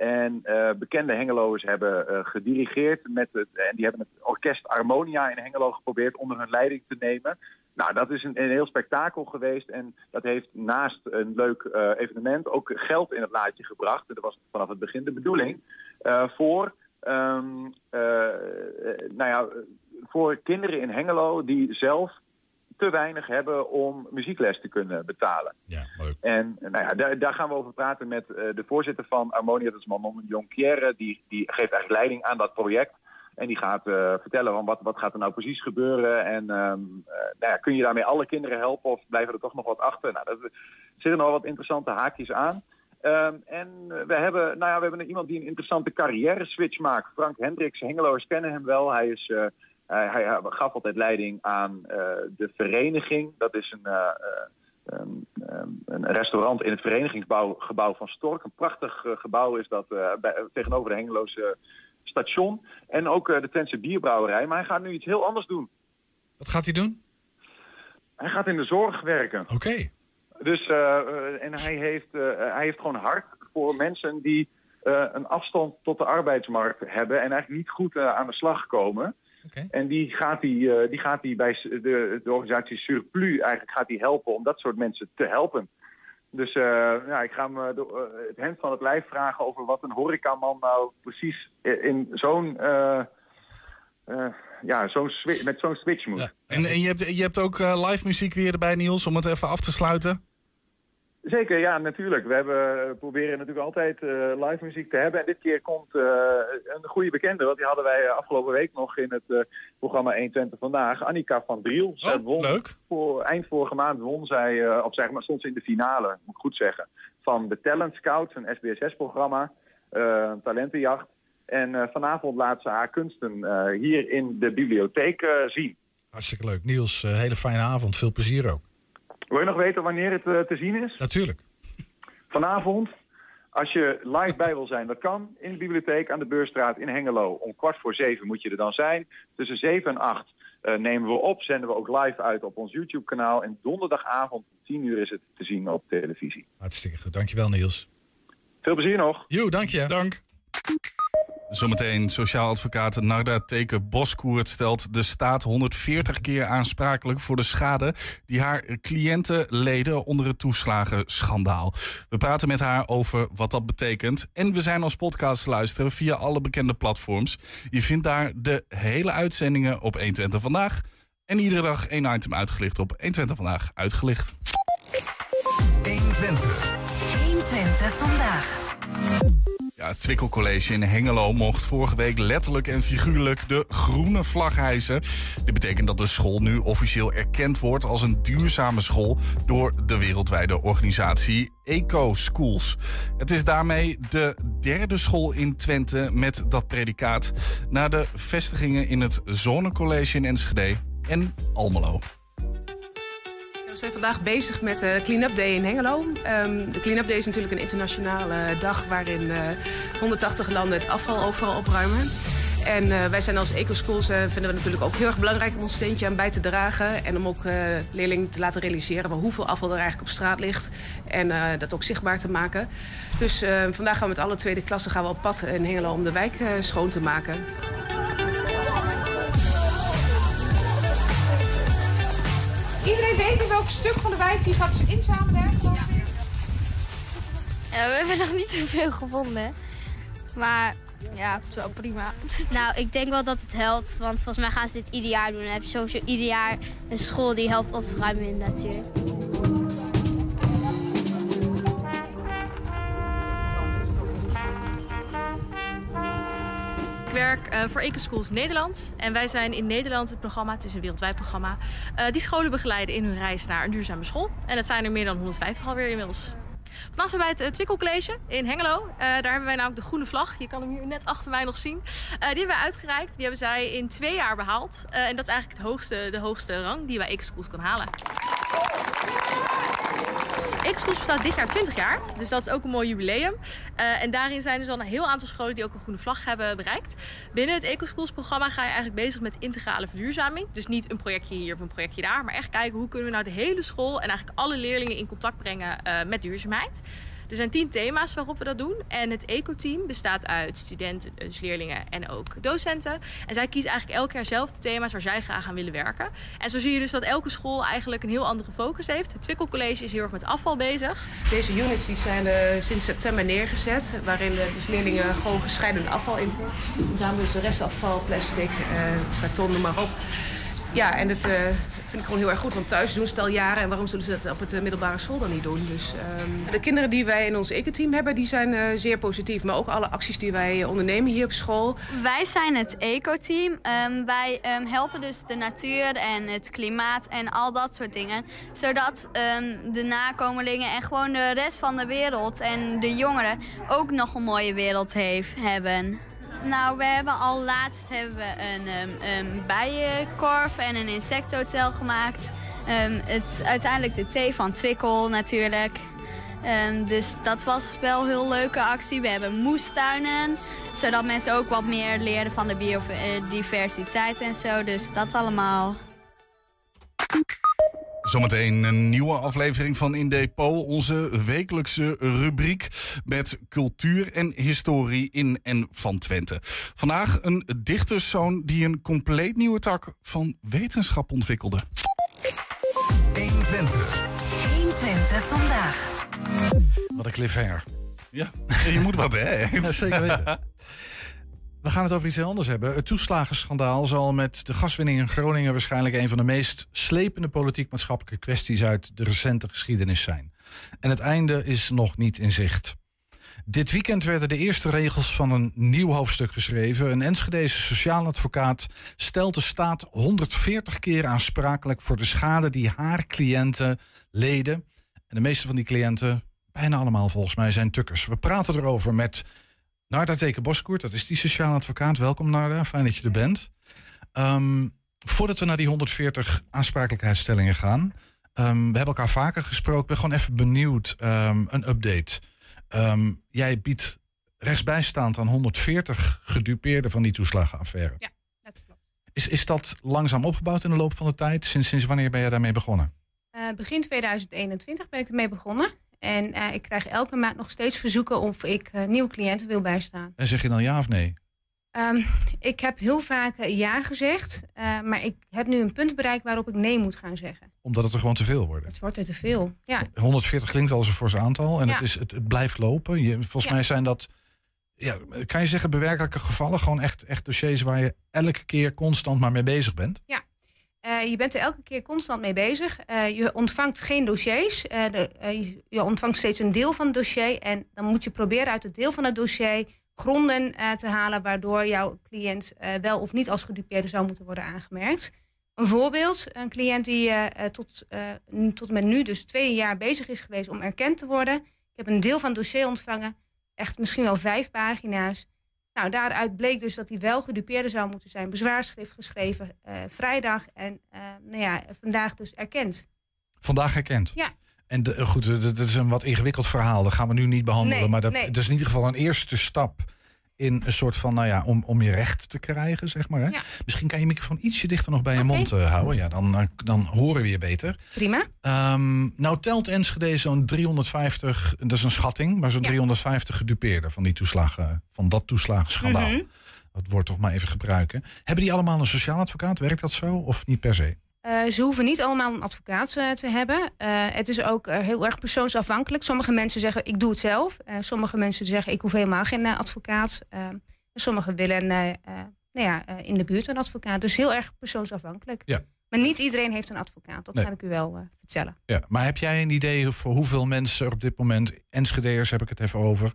En eh, bekende Hengeloers hebben eh, gedirigeerd met het, en die hebben het orkest Harmonia in Hengelo geprobeerd onder hun leiding te nemen. Nou, dat is een, een heel spektakel geweest en dat heeft naast een leuk eh, evenement ook geld in het laadje gebracht. En dat was vanaf het begin de bedoeling eh, voor, ehm, eh, nou ja, voor kinderen in Hengelo die zelf te weinig hebben om muziekles te kunnen betalen. Ja, leuk. En nou ja, daar, daar gaan we over praten met eh, de voorzitter van Harmonia, dat is Manon Jonquière. Die, die geeft eigenlijk leiding aan dat project. En die gaat eh, vertellen van wat, wat gaat er nou precies gebeuren. En ehm, eh, nou ja, kun je daarmee alle kinderen helpen of blijven er toch nog wat achter? Nou, dat er zitten nog wat interessante haakjes aan. Ehm, en we hebben, nou ja, we hebben iemand die een interessante carrière switch maakt. Frank Hendricks, Hengeloers kennen hem wel. Hij is... eh, hij, hij gaf altijd leiding aan eh, de vereniging. Dat is een, eh, een, een restaurant in het verenigingsgebouw van Stork. Een prachtig gebouw is dat bij, tegenover de Hengeloze station. En ook de Twentse bierbrouwerij. Maar hij gaat nu iets heel anders doen. Wat gaat hij doen? Hij gaat in de zorg werken. Oké. Dus, eh, eh, en hij heeft, eh, hij heeft gewoon hart voor mensen die een afstand tot de arbeidsmarkt hebben en eigenlijk niet goed aan de slag komen. En die gaat hij, eh, die gaat hij bij de, de organisatie Surplus eigenlijk gaat hij helpen om dat soort mensen te helpen. Dus ja, ik ga hem het hemd van het lijf vragen over wat een horecaman nou precies in zo'n ja, zo'n met zo'n switch moet. En, en je, hebt, je hebt ook live muziek weer erbij, Niels, om het even af te sluiten. Zeker, ja, natuurlijk. We hebben, we proberen natuurlijk altijd eh, live muziek te hebben. En dit keer komt eh, een goede bekende, want die hadden wij eh, afgelopen week nog in het eh, programma 120 Vandaag. Annika van Driel. Zij won leuk. Voor, eind vorige maand won zij, eh, of zeg maar, stond ze in de finale, moet ik goed zeggen, van de Talent Scouts, een SBSS-programma, eh, talentenjacht. En eh, vanavond laat ze haar kunsten eh, hier in de bibliotheek eh, zien. Hartstikke leuk. Niels, eh, hele fijne avond. Veel plezier ook. Wil je nog weten wanneer het eh, te zien is? Natuurlijk. Vanavond, als je live bij wil zijn, dat kan. In de bibliotheek aan de Beurstraat in Hengelo. Om kwart voor zeven moet je er dan zijn. Tussen zeven en acht eh, nemen we op, zenden we ook live uit op ons YouTube-kanaal. En donderdagavond om tien uur is het te zien op televisie. Hartstikke goed. Dankjewel, Niels. Veel plezier nog. Jo, dank je. Dank. Zometeen sociaal advocaat Narda Teken Boskoert stelt de staat 140 keer aansprakelijk voor de schade die haar cliënten leden onder het toeslagenschandaal. We praten met haar over wat dat betekent en we zijn als podcast te luisteren via alle bekende platforms. Je vindt daar de hele uitzendingen op 120 vandaag en iedere dag één item uitgelicht op 120 vandaag uitgelicht. 120. 120 vandaag. Het Twickel College in Hengelo mocht vorige week letterlijk en figuurlijk de groene vlag hijsen. Dit betekent dat de school nu officieel erkend wordt als een duurzame school door de wereldwijde organisatie Eco Schools. Het is daarmee de derde school in Twente met dat predicaat na de vestigingen in het Zonnecollege in Enschede en Almelo. We zijn vandaag bezig met de Clean-up Day in Hengelo. Ehm, de Clean-up Day is natuurlijk een internationale dag waarin eh 180 landen het afval overal opruimen. En eh, wij zijn als EcoSchools eh, vinden we natuurlijk ook heel erg belangrijk om ons steentje aan bij te dragen. En om ook eh, leerlingen te laten realiseren hoeveel afval er eigenlijk op straat ligt. En eh, dat ook zichtbaar te maken. Dus eh, vandaag gaan we met alle tweede klassen gaan we op pad in Hengelo om de wijk eh, schoon te maken. Iedereen weet in welk stuk van de wijk die gaat inzamelen, hè, geloof ik? Ja, we hebben nog niet zoveel gevonden. Maar ja, het is wel prima. Nou, ik denk wel dat het helpt. Want volgens mij gaan ze dit ieder jaar doen. Dan heb je sowieso ieder jaar een school die helpt op te ruimen in de natuur. Ik werk eh, voor Ecoschools Nederland. En wij zijn in Nederland het programma, het is een wereldwijd programma, eh, die scholen begeleiden in hun reis naar een duurzame school. En dat zijn er meer dan 150 alweer inmiddels. Vandaag zijn wij het uh, Twikkelcollege in Hengelo. Uh, daar hebben wij namelijk de groene vlag. Je kan hem hier net achter mij nog zien. Uh, die hebben wij uitgereikt. Die hebben zij in twee jaar behaald. en dat is eigenlijk het hoogste, de hoogste rang die wij Ecoschools kan halen. Ecoschools bestaat dit jaar 20 jaar, dus dat is ook een mooi jubileum. Uh, en daarin zijn dus al een heel aantal scholen die ook een groene vlag hebben bereikt. Binnen het Ecoschools programma ga je eigenlijk bezig met integrale verduurzaming. Dus niet een projectje hier of een projectje daar, maar echt kijken hoe kunnen we nou de hele school en eigenlijk alle leerlingen in contact brengen uh, met duurzaamheid. Er zijn tien thema's waarop we dat doen. En het eco-team bestaat uit studenten, dus leerlingen en ook docenten. En zij kiezen eigenlijk elk jaar zelf de thema's waar zij graag aan willen werken. En zo zie je dus dat elke school eigenlijk een heel andere focus heeft. Het Twikkel College is heel erg met afval bezig. Deze units die zijn uh, sinds september neergezet. Waarin de dus leerlingen gewoon gescheiden afval invoeren. Dan zamelen dus de restafval, plastic, uh, karton, noem maar op. Ja, en het... vind ik gewoon heel erg goed. Want thuis doen ze het al jaren. En waarom zullen ze dat op het middelbare school dan niet doen? Dus um, de kinderen die wij in ons ecoteam hebben, die zijn uh, zeer positief. Maar ook alle acties die wij ondernemen hier op school. Wij zijn het ecoteam. Um, wij um, helpen dus de natuur en het klimaat en al dat soort dingen. Zodat de nakomelingen en gewoon de rest van de wereld en de jongeren ook nog een mooie wereld heeft, hebben. Nou, we hebben al laatst hebben we een, een bijenkorf en een insecthotel gemaakt. Um, het, uiteindelijk de thee van Twikkel natuurlijk. Um, dus dat was wel een heel leuke actie. We hebben moestuinen, zodat mensen ook wat meer leren van de biodiversiteit en zo. Dus dat allemaal. Zometeen een nieuwe aflevering van In Depot, onze wekelijkse rubriek met cultuur en historie in en van Twente. Vandaag een dichterszoon die een compleet nieuwe tak van wetenschap ontwikkelde. 120. 120 vandaag. Wat een cliffhanger. Ja, je moet wat hè? Ja, zeker weten. (laughs) We gaan het over iets heel anders hebben. Het toeslagenschandaal zal met de gaswinning in Groningen waarschijnlijk een van de meest slepende politiek-maatschappelijke kwesties uit de recente geschiedenis zijn. En het einde is nog niet in zicht. Dit weekend werden de eerste regels van een nieuw hoofdstuk geschreven. Een Enschedese sociaal advocaat stelt de staat 140 keer aansprakelijk voor de schade die haar cliënten leden. En de meeste van die cliënten, bijna allemaal volgens mij, zijn tukkers. We praten erover met Narda Teken Boskoert, dat is die sociaal advocaat. Welkom Narda, fijn dat je er bent. Um, voordat we naar die 140 aansprakelijkheidsstellingen gaan. Um, we hebben elkaar vaker gesproken. Ik ben gewoon even benieuwd. Um, een update. jij biedt rechtsbijstaand aan 140 gedupeerden van die toeslagenaffaire. Ja, dat klopt. Is, is dat langzaam opgebouwd in de loop van de tijd? Sinds, sinds wanneer ben je daarmee begonnen? Uh, begin 2021 ben ik ermee begonnen. En uh, ik krijg elke maand nog steeds verzoeken of ik uh, nieuwe cliënten wil bijstaan. En zeg je dan ja of nee? Um, ik heb heel vaak ja gezegd, uh, maar ik heb nu een punt bereikt waarop ik nee moet gaan zeggen. Omdat het er gewoon te veel wordt? Het wordt er te veel, ja. 140 klinkt als een fors aantal en ja. het, is, het, het, blijft lopen. Je, volgens ja. mij zijn dat, ja, kan je zeggen, bewerkelijke gevallen? Gewoon echt, echt dossiers waar je elke keer constant maar mee bezig bent? Ja, uh, je bent er elke keer constant mee bezig. Uh, je ontvangt geen dossiers. Uh, de, je, je, ontvangt steeds een deel van het dossier. En dan moet je proberen uit het deel van het dossier gronden te halen waardoor jouw cliënt wel of niet als gedupeerde zou moeten worden aangemerkt. Een voorbeeld, een cliënt die tot, tot met nu dus twee jaar bezig is geweest om erkend te worden. Ik heb een deel van het dossier ontvangen, echt misschien wel vijf pagina's. Nou, daaruit bleek dus dat hij wel gedupeerde zou moeten zijn. Bezwaarschrift geschreven uh, vrijdag en uh, nou ja, vandaag dus erkend. Vandaag erkend? Ja. En de, goed, dat is een wat ingewikkeld verhaal. Dat gaan we nu niet behandelen. Nee, maar dat, nee. dat, is in ieder geval een eerste stap in een soort van, nou ja, om, om je recht te krijgen, zeg maar. Hè? Ja. Misschien kan je microfoon ietsje dichter nog bij je mond uh, houden. Ja, dan, dan horen we je beter. Prima. Um, nou telt Enschede zo'n 350, dat is een schatting, maar zo'n ja. 350 gedupeerden van die toeslagen, van dat toeslagenschandaal. Mm -hmm. Dat woord toch maar even gebruiken. Hebben die allemaal een sociaal advocaat? Werkt dat zo of niet per se? Uh, ze hoeven niet allemaal een advocaat uh, te hebben. Uh, het is ook heel erg persoonsafhankelijk. Sommige mensen zeggen ik doe het zelf. sommige mensen zeggen ik hoef helemaal geen advocaat. sommigen willen nou ja, in de buurt een advocaat. Dus heel erg persoonsafhankelijk. Ja. Maar niet iedereen heeft een advocaat. Dat nee. kan ik u wel vertellen. Ja, maar heb jij een idee voor hoeveel mensen er op dit moment, Enschedeers heb ik het even over,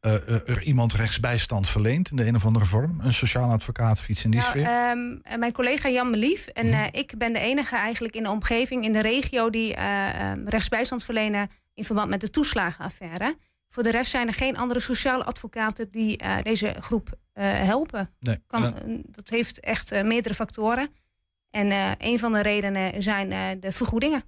uh, er iemand rechtsbijstand verleent in de een of andere vorm? Een sociaal advocaat of iets in die nou, sfeer? Um, mijn collega Jan Melief en mm -hmm. uh, ik ben de enige eigenlijk in de omgeving, in de regio, die uh, um, rechtsbijstand verlenen in verband met de toeslagenaffaire. Voor de rest zijn er geen andere sociale advocaten die eh, deze groep eh, helpen. Nee. Kan, eh, dat heeft echt eh, meerdere factoren. En eh, een van de redenen zijn eh, de vergoedingen.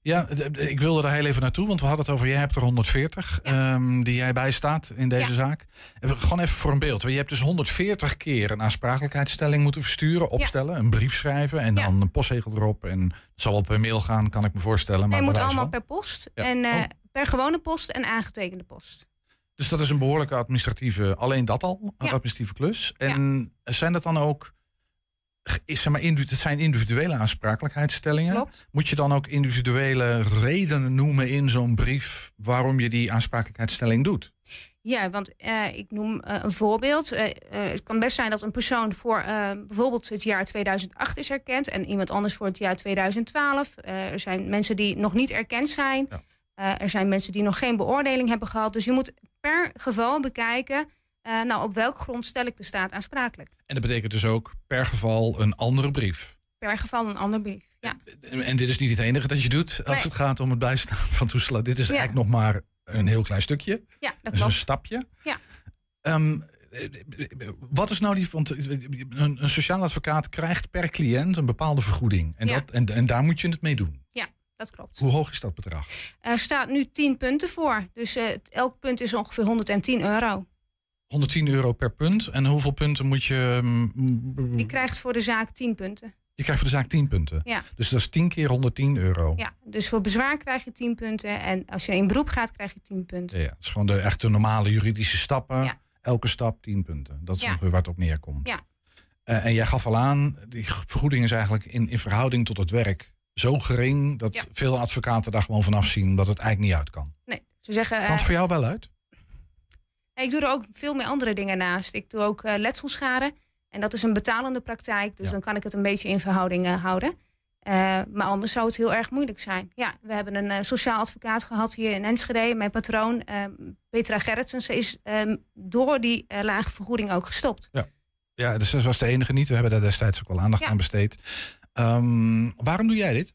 Ja, ik wilde daar heel even naartoe, want we hadden het over, jij hebt er 140 ehm, die jij bijstaat in deze zaak. Gewoon even voor een beeld. Je hebt dus 140 keer een aansprakelijkheidsstelling moeten versturen, opstellen, een brief schrijven en dan een postzegel erop. En het zal wel per mail gaan, kan ik me voorstellen. Maar Hij moet allemaal van. per post. En eh, Oh. per gewone post en aangetekende post. Dus dat is een behoorlijke administratieve, alleen dat al, een administratieve klus. En zijn dat dan ook, is, zeg maar, het zijn individuele aansprakelijkheidsstellingen? Klopt. Moet je dan ook individuele redenen noemen in zo'n brief waarom je die aansprakelijkheidsstelling doet? Ja, want eh, ik noem eh, een voorbeeld. Eh, het kan best zijn dat een persoon voor bijvoorbeeld het jaar 2008 is erkend en iemand anders voor het jaar 2012. Eh, er zijn mensen die nog niet erkend zijn. Er zijn mensen die nog geen beoordeling hebben gehad. Dus je moet per geval bekijken, eh, nou op welk grond stel ik de staat aansprakelijk. En dat betekent dus ook per geval een andere brief. Per geval een ander brief. Ja. En dit is niet het enige dat je doet als Nee. het gaat om het bijstaan van toeslagen. Dit is Ja. eigenlijk nog maar een heel klein stukje. Ja, dat is een stapje. Ja. Ehm, eh, wat is nou die. Want een, een sociaal advocaat krijgt per cliënt een bepaalde vergoeding. En, Ja. dat, en, en daar moet je het mee doen. ja, dat klopt. Hoe hoog is dat bedrag? Er staat nu 10 punten voor. Dus eh, elk punt is ongeveer 110 euro. 110 euro per punt. En hoeveel punten moet je. mm, Je krijgt voor de zaak 10 punten. Je krijgt voor de zaak 10 punten. Ja. Dus dat is 10 keer 110 euro. Ja, dus voor bezwaar krijg je 10 punten. En als je in beroep gaat, krijg je 10 punten. Ja, het is gewoon de echte normale juridische stappen. Ja. Elke stap 10 punten. Dat is Ja. waar het op neerkomt. Ja. Eh, en jij gaf al aan, die vergoeding is eigenlijk in, in verhouding tot het werk zo gering dat Ja. veel advocaten daar gewoon vanaf zien dat het eigenlijk niet uit kan. Nee, ze zeggen... Kan het eh, voor jou wel uit? Ik doe er ook veel meer andere dingen naast. Ik doe ook eh, letselschade. En dat is een betalende praktijk. Dus dan kan ik het een beetje in verhouding eh, houden. Eh, maar anders zou het heel erg moeilijk zijn. Ja, we hebben een sociaal advocaat gehad hier in Enschede. Mijn patroon, eh, Petra Gerritsen, ze is eh, door die lage vergoeding ook gestopt. Ja. Ja, dus ze was de enige niet. We hebben daar destijds ook wel aandacht Ja. aan besteed. Ehm, waarom doe jij dit?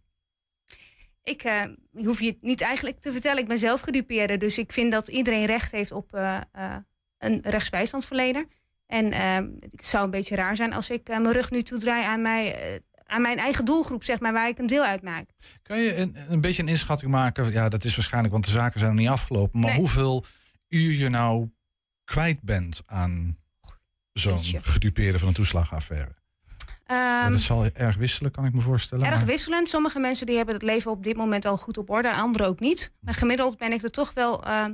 Ik eh, hoef je het niet eigenlijk te vertellen. Ik ben zelf gedupeerde. Dus ik vind dat iedereen recht heeft op eh, eh, een rechtsbijstandsverlener. En eh, het zou een beetje raar zijn als ik mijn rug nu toedraai aan, mij, aan mijn eigen doelgroep, zeg maar, waar ik een deel uitmaak. Kan je een, een beetje een inschatting maken? Ja, dat is waarschijnlijk, want de zaken zijn nog niet afgelopen. Maar Nee. hoeveel uur je nou kwijt bent aan zo'n gedupeerde van een toeslagaffaire? Ja, Ehm, dat zal erg wisselen, kan ik me voorstellen. Erg maar- wisselend. Sommige mensen die hebben het leven op dit moment al goed op orde, anderen ook niet. Maar gemiddeld ben ik er toch wel ehm,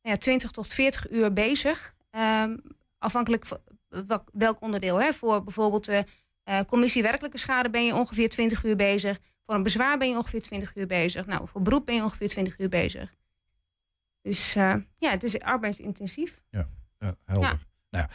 ja, 20 tot 40 uur bezig. Ehm, afhankelijk van welk, onderdeel. Hè. Voor bijvoorbeeld de eh, commissie werkelijke schade ben je ongeveer 20 uur bezig. Voor een bezwaar ben je ongeveer 20 uur bezig. Nou, voor beroep ben je ongeveer 20 uur bezig. Dus eh, ja, het is arbeidsintensief. Ja, ja helder. Ja. Nou,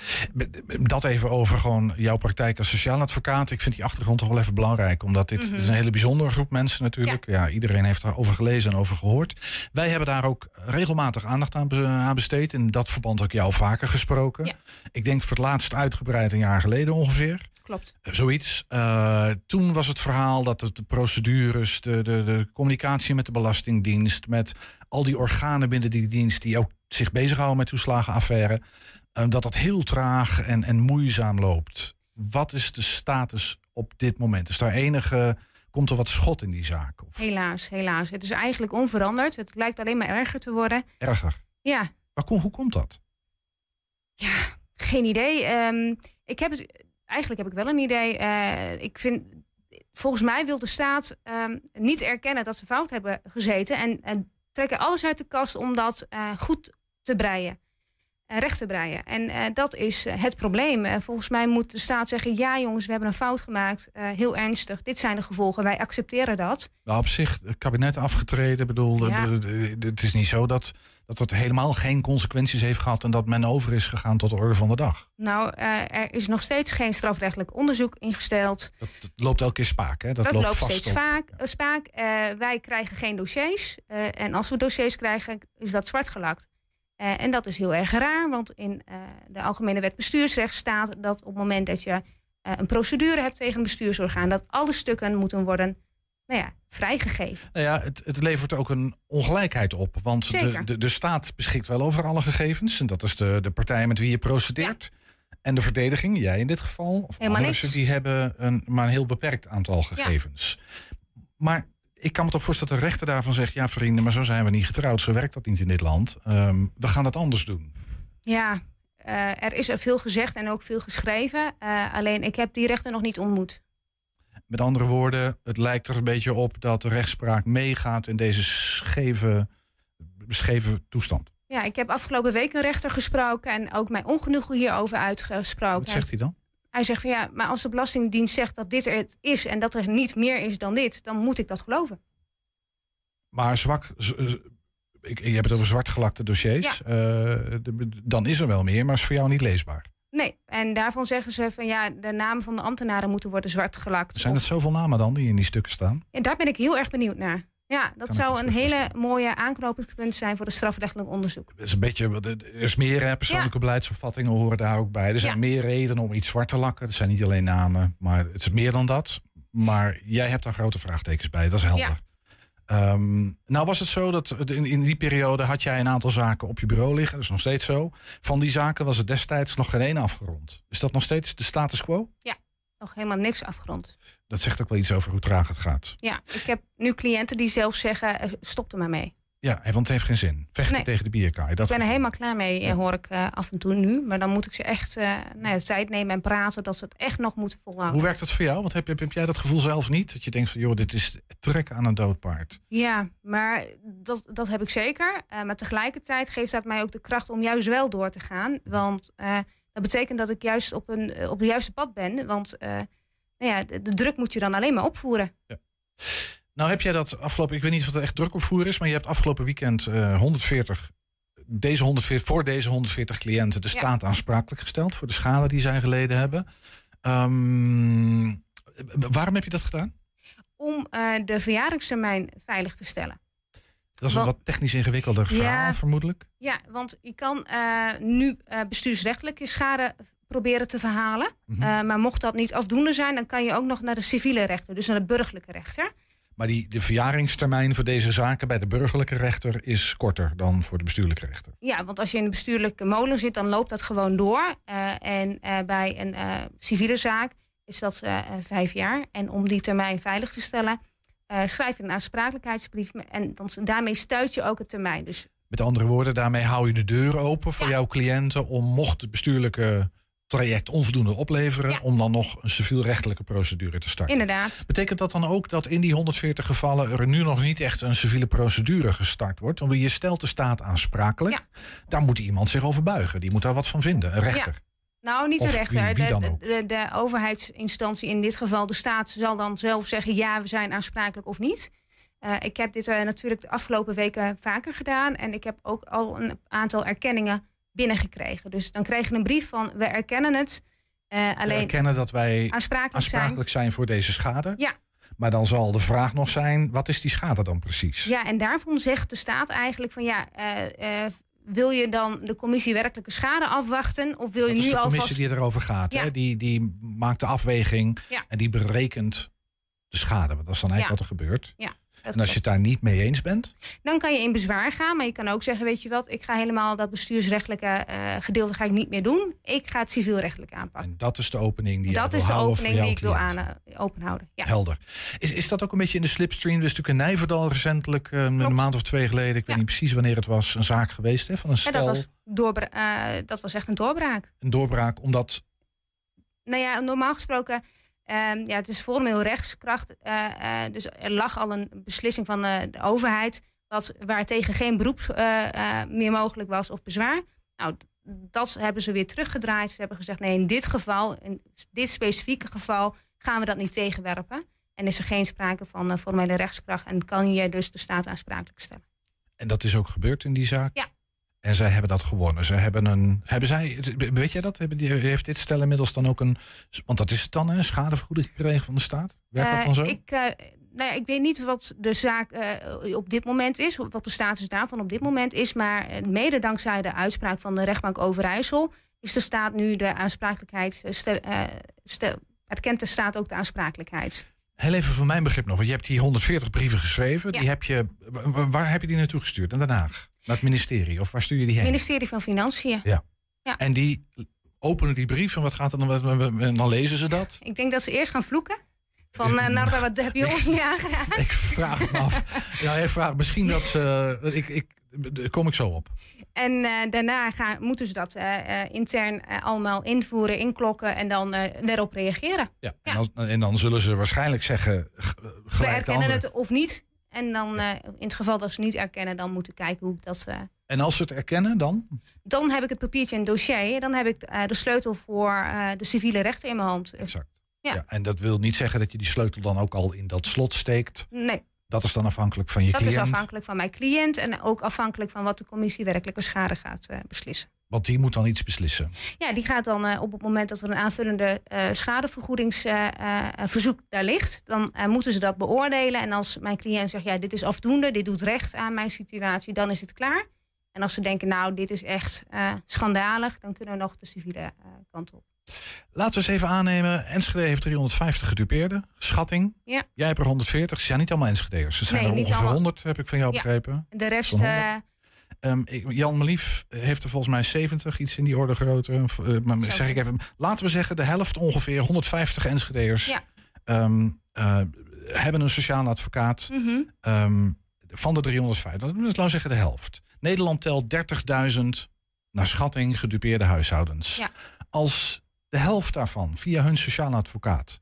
dat even over gewoon jouw praktijk als sociaal advocaat. Ik vind die achtergrond toch wel even belangrijk. Omdat dit, Mhm. dit is een hele bijzondere groep mensen natuurlijk. Ja. iedereen heeft daarover gelezen en over gehoord. Wij hebben daar ook regelmatig aandacht aan, be- aan besteed. In dat verband ook jou vaker gesproken. Ja. Ik denk voor het laatst uitgebreid een jaar geleden ongeveer. Klopt. Eh, Zoiets. Eh, toen was het verhaal dat het de procedures, de, de, de communicatie met de Belastingdienst, met al die organen binnen die dienst die ook zich bezighouden met toeslagenaffaire, eh, dat dat heel traag en, en moeizaam loopt. Wat is de status op dit moment? Is daar enige, komt er wat schot in die zaak? Of Helaas, helaas. Het is eigenlijk onveranderd. Het lijkt alleen maar erger te worden. erger? Ja, Maar kom, hoe komt dat? Geen idee. Ehm, ik heb het, eigenlijk heb ik wel een idee. Eh, ik vind, volgens mij wil de staat ehm, niet erkennen dat ze fout hebben gezeten. En, en trekken alles uit de kast om dat eh, goed te breien. eh, recht te breien. En eh, dat is eh, het probleem. Volgens mij moet de staat zeggen: ja, jongens, we hebben een fout gemaakt. heel ernstig. Dit zijn de gevolgen. Wij accepteren dat. Nou, op zich, het kabinet afgetreden. Bedoel, Ja. het is niet zo dat, dat het helemaal geen consequenties heeft gehad en dat men over is gegaan tot de orde van de dag. Nou, eh, er is nog steeds geen strafrechtelijk onderzoek ingesteld. Het loopt elke keer spaak, hè? Dat, loopt, loopt vast steeds op. vaak, spaak. Wij krijgen geen dossiers. En als we dossiers krijgen, is dat zwart gelakt. Eh, en dat is heel erg raar, want in eh, de Algemene Wet Bestuursrecht staat dat op het moment dat je eh, een procedure hebt tegen een bestuursorgaan, dat alle stukken moeten worden nou ja, vrijgegeven. Nou ja, het, het levert ook een ongelijkheid op. Want de, de, de staat beschikt wel over alle gegevens. En dat is de, de partij met wie je procedeert. En de verdediging, jij in dit geval, of anderen, die hebben een, maar een heel beperkt aantal gegevens. Maar ik kan me toch voorstellen dat de rechter daarvan zegt... ja vrienden, maar zo zijn we niet getrouwd. Zo werkt dat niet in dit land. Ehm, we gaan het anders doen. Ja, uh, er is er veel gezegd en ook veel geschreven. Uh, alleen ik heb die rechter nog niet ontmoet. Met andere woorden, het lijkt er een beetje op dat de rechtspraak meegaat in deze scheve, scheve toestand. Ja, ik heb afgelopen week een rechter gesproken en ook mijn ongenoegen hierover uitgesproken. Wat zegt hij dan? Hij zegt van ja, maar als de Belastingdienst zegt dat dit er het is en dat er niet meer is dan dit, dan moet ik dat geloven. Maar zwak, ik, je hebt het over zwartgelakte dossiers. Ja. Uh, dan is er wel meer, maar is voor jou niet leesbaar. Nee, en daarvan zeggen ze van ja, de namen van de ambtenaren moeten worden zwart gelakt. Zijn het zoveel namen dan die in die stukken staan? En daar ben ik heel erg benieuwd naar. Ja, dat zou een hele mooie aanknopingspunt zijn voor het strafrechtelijk onderzoek. Is een beetje, er is meer persoonlijke beleidsopvattingen horen daar ook bij. Er zijn meer redenen om iets zwart te lakken. Het zijn niet alleen namen, maar het is meer dan dat. Maar jij hebt daar grote vraagtekens bij, dat is helder. Um, nou was het zo dat in, in, die periode had jij een aantal zaken op je bureau liggen. Dat is nog steeds zo. Van die zaken was er destijds nog geen één afgerond. Is dat nog steeds de status quo? Ja, nog helemaal niks afgerond. Dat zegt ook wel iets over hoe traag het gaat. Ja, ik heb nu cliënten die zelf zeggen, eh, stop er maar mee. Ja, want het heeft geen zin. Vechten tegen de bierkaai. Dat ik ben er helemaal klaar mee, ja. hoor ik uh, af en toe nu. Maar dan moet ik ze echt uh, nou ja, tijd nemen en praten dat ze het echt nog moeten volhouden. Hoe werkt dat voor jou? Want heb, heb, heb jij dat gevoel zelf niet? Dat je denkt van, joh, dit is trek aan een dood paard. Ja, maar dat, dat heb ik zeker. Uh, maar tegelijkertijd geeft dat mij ook de kracht om juist wel door te gaan. Want dat betekent dat ik juist op, een, op het juiste pad ben. Want nou ja, de, de druk moet je dan alleen maar opvoeren. Ja. Nou heb jij dat afgelopen, ik weet niet of het echt druk opvoer is, maar je hebt afgelopen weekend uh, 140, deze 140, voor deze 140 cliënten de staat aansprakelijk gesteld voor de schade die zij geleden hebben. Um, waarom heb je dat gedaan? Om uh, de verjaringstermijn veilig te stellen. Dat is een wat technisch ingewikkelder verhaal, ja, vermoedelijk. Ja, want je kan uh, nu uh, bestuursrechtelijke schade proberen te verhalen. Mm -hmm. maar mocht dat niet afdoende zijn, dan kan je ook nog naar de civiele rechter, dus naar de burgerlijke rechter. Maar die, de verjaringstermijn voor deze zaken bij de burgerlijke rechter is korter dan voor de bestuurlijke rechter. Ja, want als je in de bestuurlijke molen zit, dan loopt dat gewoon door. En bij een civiele zaak is dat vijf jaar. En om die termijn veilig te stellen, schrijf je een aansprakelijkheidsbrief. En dan, daarmee stuit je ook het termijn. Dus met andere woorden, daarmee hou je de deur open voor ja. jouw cliënten om mocht de bestuurlijke traject onvoldoende opleveren om dan nog een civielrechtelijke procedure te starten. Inderdaad. Betekent dat dan ook dat in die 140 gevallen er nu nog niet echt een civiele procedure gestart wordt? Want je stelt de staat aansprakelijk. Ja. Daar moet iemand zich over buigen. Die moet daar wat van vinden. Een rechter. Nou, niet de rechter. Wie, wie de, de, de, overheidsinstantie, in dit geval de staat, zal dan zelf zeggen: ja, we zijn aansprakelijk of niet. Uh, ik heb dit uh, natuurlijk de afgelopen weken vaker gedaan. En ik heb ook al een aantal erkenningen binnengekregen. Dus dan kreeg je een brief van we erkennen het. Uh, alleen we erkennen dat wij aansprakelijk, aansprakelijk zijn. voor deze schade. Ja. Maar dan zal de vraag nog zijn, wat is die schade dan precies? Ja, en daarvan zegt de staat eigenlijk van ja, uh, uh, wil je dan de commissie werkelijke schade afwachten? Of wil je nu is de alvast... commissie die erover gaat. Ja. Hè? Die, die maakt de afweging ja. en die berekent de schade. Dat is dan eigenlijk wat er gebeurt. Ja en als je het daar niet mee eens bent? Dan kan je in bezwaar gaan. Maar je kan ook zeggen, weet je wat, ik ga helemaal dat bestuursrechtelijke uh, gedeelte ga ik niet meer doen. Ik ga het civielrechtelijk aanpakken. En dat is de opening die dat is de opening die ik wil aan, uh, openhouden. Ja. Helder. Is, is dat ook een beetje in de slipstream? Is natuurlijk in Nijverdal recentelijk, uh, een maand of twee geleden, ik weet niet precies wanneer het was, een zaak geweest hè, van een stel. Ja, dat, was doorbra- dat was echt een doorbraak. Een doorbraak, omdat... Nou ja, normaal gesproken Um, ja, het is formeel rechtskracht. Uh, uh, dus er lag al een beslissing van uh, de overheid. Wat, waar tegen geen beroep meer mogelijk was of bezwaar. Nou, dat hebben ze weer teruggedraaid. Ze hebben gezegd: nee, in dit geval, in dit specifieke geval, gaan we dat niet tegenwerpen. En is er geen sprake van formele rechtskracht. En kan je dus de staat aansprakelijk stellen. En dat is ook gebeurd in die zaak? Ja. En zij hebben dat gewonnen. Ze hebben een. Hebben zij, weet jij dat? Hebben die, heeft dit stel inmiddels dan ook een. Want dat is het dan, een schadevergoeding gekregen van de staat? Werkt dat dan zo? Ik, uh, nou ja, ik weet niet wat de zaak uh, op dit moment is, wat de status daarvan op dit moment is. Maar mede dankzij de uitspraak van de rechtbank Overijssel is de staat nu de aansprakelijkheid. Stel, stel, erkent de staat ook de aansprakelijkheid. Heel even voor mijn begrip nog. Want je hebt die 140 brieven geschreven. Die heb je, waar heb je die naartoe gestuurd? Naar Den Haag? Naar het ministerie? Of waar stuur je die heen? Ministerie van Financiën. Ja. ja. En die openen die brief en wat gaat er dan? En dan lezen ze dat? Ik denk dat ze eerst gaan vloeken. Van, uh, nou, wat heb je (laughs) ons nu aangeraden? (laughs) Ik vraag het me af. Ja, ik vraag misschien dat ze... Ik, ik, daar kom ik zo op. En uh, daarna gaan, moeten ze dat intern allemaal invoeren, inklokken en dan erop reageren. Ja, ja. En, dan, en, dan, zullen ze waarschijnlijk zeggen... We erkennen het of niet. En dan ja. in het geval dat ze niet erkennen, dan moeten kijken hoe ik dat... en als ze het erkennen, dan? Dan heb ik het papiertje en dossier. Dan heb ik de sleutel voor de civiele rechten in mijn hand. Exact. Ja. ja. en dat wil niet zeggen dat je die sleutel dan ook al in dat slot steekt. Nee. Dat is dan afhankelijk van je dat cliënt? Dat is afhankelijk van mijn cliënt en ook afhankelijk van wat de commissie werkelijke schade gaat uh, beslissen. Want die moet dan iets beslissen? Ja, die gaat dan uh, op het moment dat er een aanvullende uh, schadevergoedingsverzoek daar ligt, dan moeten ze dat beoordelen. En als mijn cliënt zegt, ja, dit is afdoende, dit doet recht aan mijn situatie, dan is het klaar. En als ze denken, nou, dit is echt schandalig, dan kunnen we nog de civiele kant op. Laten we eens even aannemen. Enschede heeft 350 gedupeerden. Schatting. Ja. Jij hebt er 140. Ze zijn niet allemaal Enschedeers. Ze zijn er ongeveer allemaal. 100, heb ik van jou ja. begrepen. De rest... Um, ik, Jan Melief heeft er volgens mij 70, iets in die orde grootte. Uh, maar zeg ik even, laten we zeggen de helft ongeveer, 150 Enschedeers... Ja. Um, uh, hebben een sociaal advocaat mm -hmm. um, van de 350. Dat is, laten we zeggen, de helft. Nederland telt 30.000 naar schatting gedupeerde huishoudens. Ja. Als de helft daarvan via hun sociale advocaat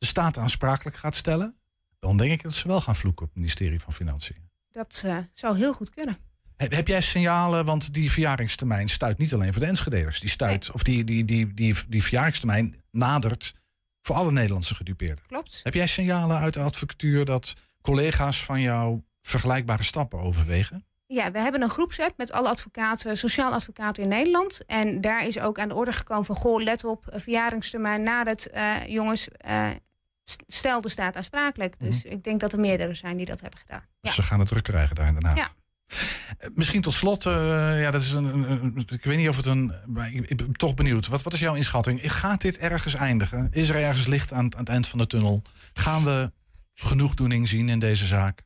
de staat aansprakelijk gaat stellen, dan denk ik dat ze wel gaan vloeken op het ministerie van Financiën. Dat uh, zou heel goed kunnen. Heb, heb, jij signalen, want die verjaringstermijn stuit niet alleen voor de Enschedeers. Die stuit, nee. of die, die, die, die, die verjaringstermijn nadert voor alle Nederlandse gedupeerden. Klopt. Heb jij signalen uit de advocatuur dat collega's van jou vergelijkbare stappen overwegen? Ja, we hebben een groepsapp met alle advocaten, sociaal advocaten in Nederland. En daar is ook aan de orde gekomen van, goh, let op, verjaringstermijn nadat, uh, jongens, uh, stel de staat aansprakelijk. Dus mm -hmm. ik denk dat er meerdere zijn die dat hebben gedaan. Dus ja. ze gaan het druk krijgen daar in Den Haag. Ja. Misschien tot slot, uh, ja, dat is een, een, ik weet niet of het een, ik, ik ben toch benieuwd. Wat, wat is jouw inschatting? Gaat dit ergens eindigen? Is er ergens licht aan, aan het eind van de tunnel? Gaan we genoegdoening zien in deze zaak?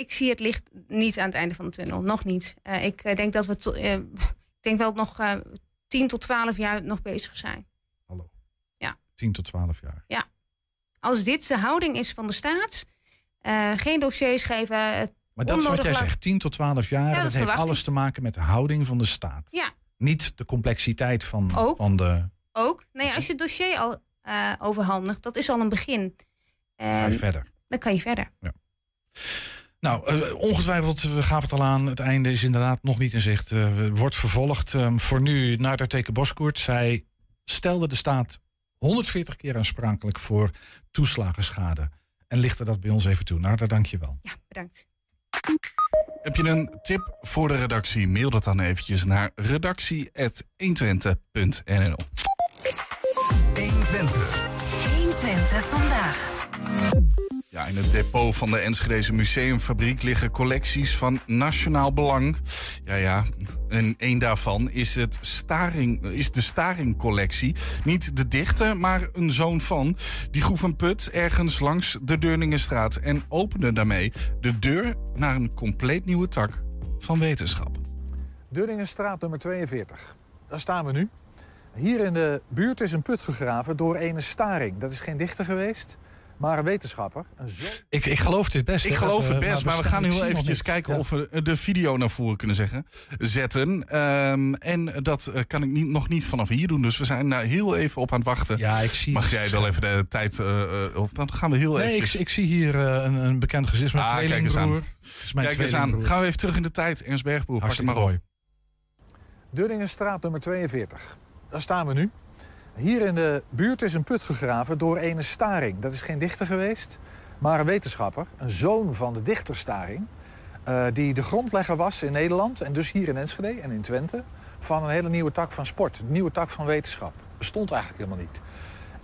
Ik zie het licht niet aan het einde van de tunnel, nog niet. Uh, ik uh, denk dat we, uh, ik denk wel nog 10 tot 12 jaar nog bezig zijn. Hallo. Ja. 10 tot 12 jaar. Ja. Als dit de houding is van de staat, geen dossiers geven. Maar dat is wat jij zegt, 10 tot 12 jaar, ja, dat, dat heeft alles te maken met de houding van de staat. Ja. Niet de complexiteit van, Ook. van de. Ook. Nee, als je het dossier al overhandigt, dat is al een begin. Ga je verder. Dan kan je verder. Ja. Nou, uh, ongetwijfeld, we gaven het al aan. Het einde is inderdaad nog niet in zicht. Uh, wordt vervolgd. Um, voor nu naar de teken Boskoert. Zij stelde de staat 140 keer aansprakelijk voor toeslagenschade. En lichtte dat bij ons even toe. Nou, daar dank je wel. Ja, bedankt. Heb je een tip voor de redactie? Mail dat dan eventjes naar redactie.120.nl 120. 120 vandaag. Ja, in het depot van de Enschedeze Museumfabriek liggen collecties van nationaal belang. Ja, ja, en een daarvan is, het staring, is de Staring-collectie. Niet de dichter, maar een zoon van. Die groef een put ergens langs de Deurningenstraat... en opende daarmee de deur naar een compleet nieuwe tak van wetenschap. Deurningenstraat nummer 42. Daar staan we nu. Hier in de buurt is een put gegraven door ene Staring. Dat is geen dichter geweest... Maar een wetenschapper. Een zo... ik, ik geloof dit best. Ik geloof het best, maar we, gaan nu wel eventjes kijken ja. of we de video naar voren kunnen zeggen, zetten. Um, en dat kan ik niet, nog niet vanaf hier doen. Dus we zijn daar heel even op aan het wachten. Ja, ik zie Mag jij wel even de tijd... Uh, of dan gaan we heel nee, even... Ik, ik, zie hier uh, een, een, bekend gezicht met ah, een kijk eens aan. Kijk eens aan. Gaan we even terug in de tijd. Ernst Bergboer, pak het maar op. Deurningenstraat nummer 42. Daar staan we nu. Hier in de buurt is een put gegraven door ene Staring. Dat is geen dichter geweest, maar een wetenschapper. Een zoon van de dichter Staring. Uh, die de grondlegger was in Nederland en dus hier in Enschede en in Twente... van een hele nieuwe tak van sport, een nieuwe tak van wetenschap. Bestond eigenlijk helemaal niet.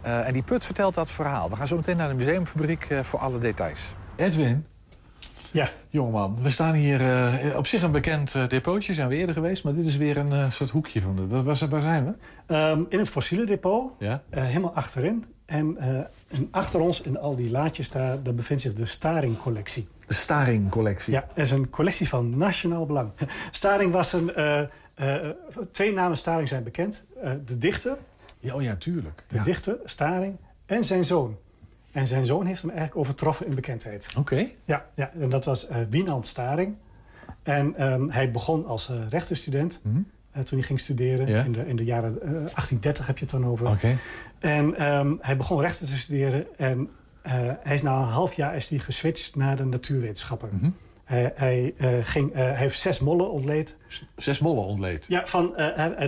Uh, en die put vertelt dat verhaal. We gaan zo meteen naar de museumfabriek uh, voor alle details. Edwin, ja. Jongeman, we staan hier uh, op zich een bekend uh, depootje, zijn we eerder geweest, maar dit is weer een uh, soort hoekje van de. Waar, waar zijn we? Um, in het fossiele depot, ja? helemaal achterin. En, en, achter ons, in al die laadjes, daar, daar bevindt zich de Staring-collectie. De Staring-collectie? Ja, dat is een collectie van nationaal belang. (laughs) Staring was een... Twee namen Staring zijn bekend. de dichter. Ja, oh ja, tuurlijk. De ja. dichter, Staring. En zijn zoon. En zijn zoon heeft hem eigenlijk overtroffen in bekendheid. Oké. Okay. Ja, ja, en dat was Wienand Staring. En um, hij begon als rechtenstudent... Mm -hmm. Uh, toen hij ging studeren. In, de, in de jaren uh, 1830 heb je het dan over. Okay. En um, hij begon rechten te studeren. En uh, hij is na een half jaar is hij geswitcht naar de natuurwetenschappen. Mm -hmm. Hij, hij, ging, hij heeft zes mollen ontleed. Zes mollen ontleed? Ja, van,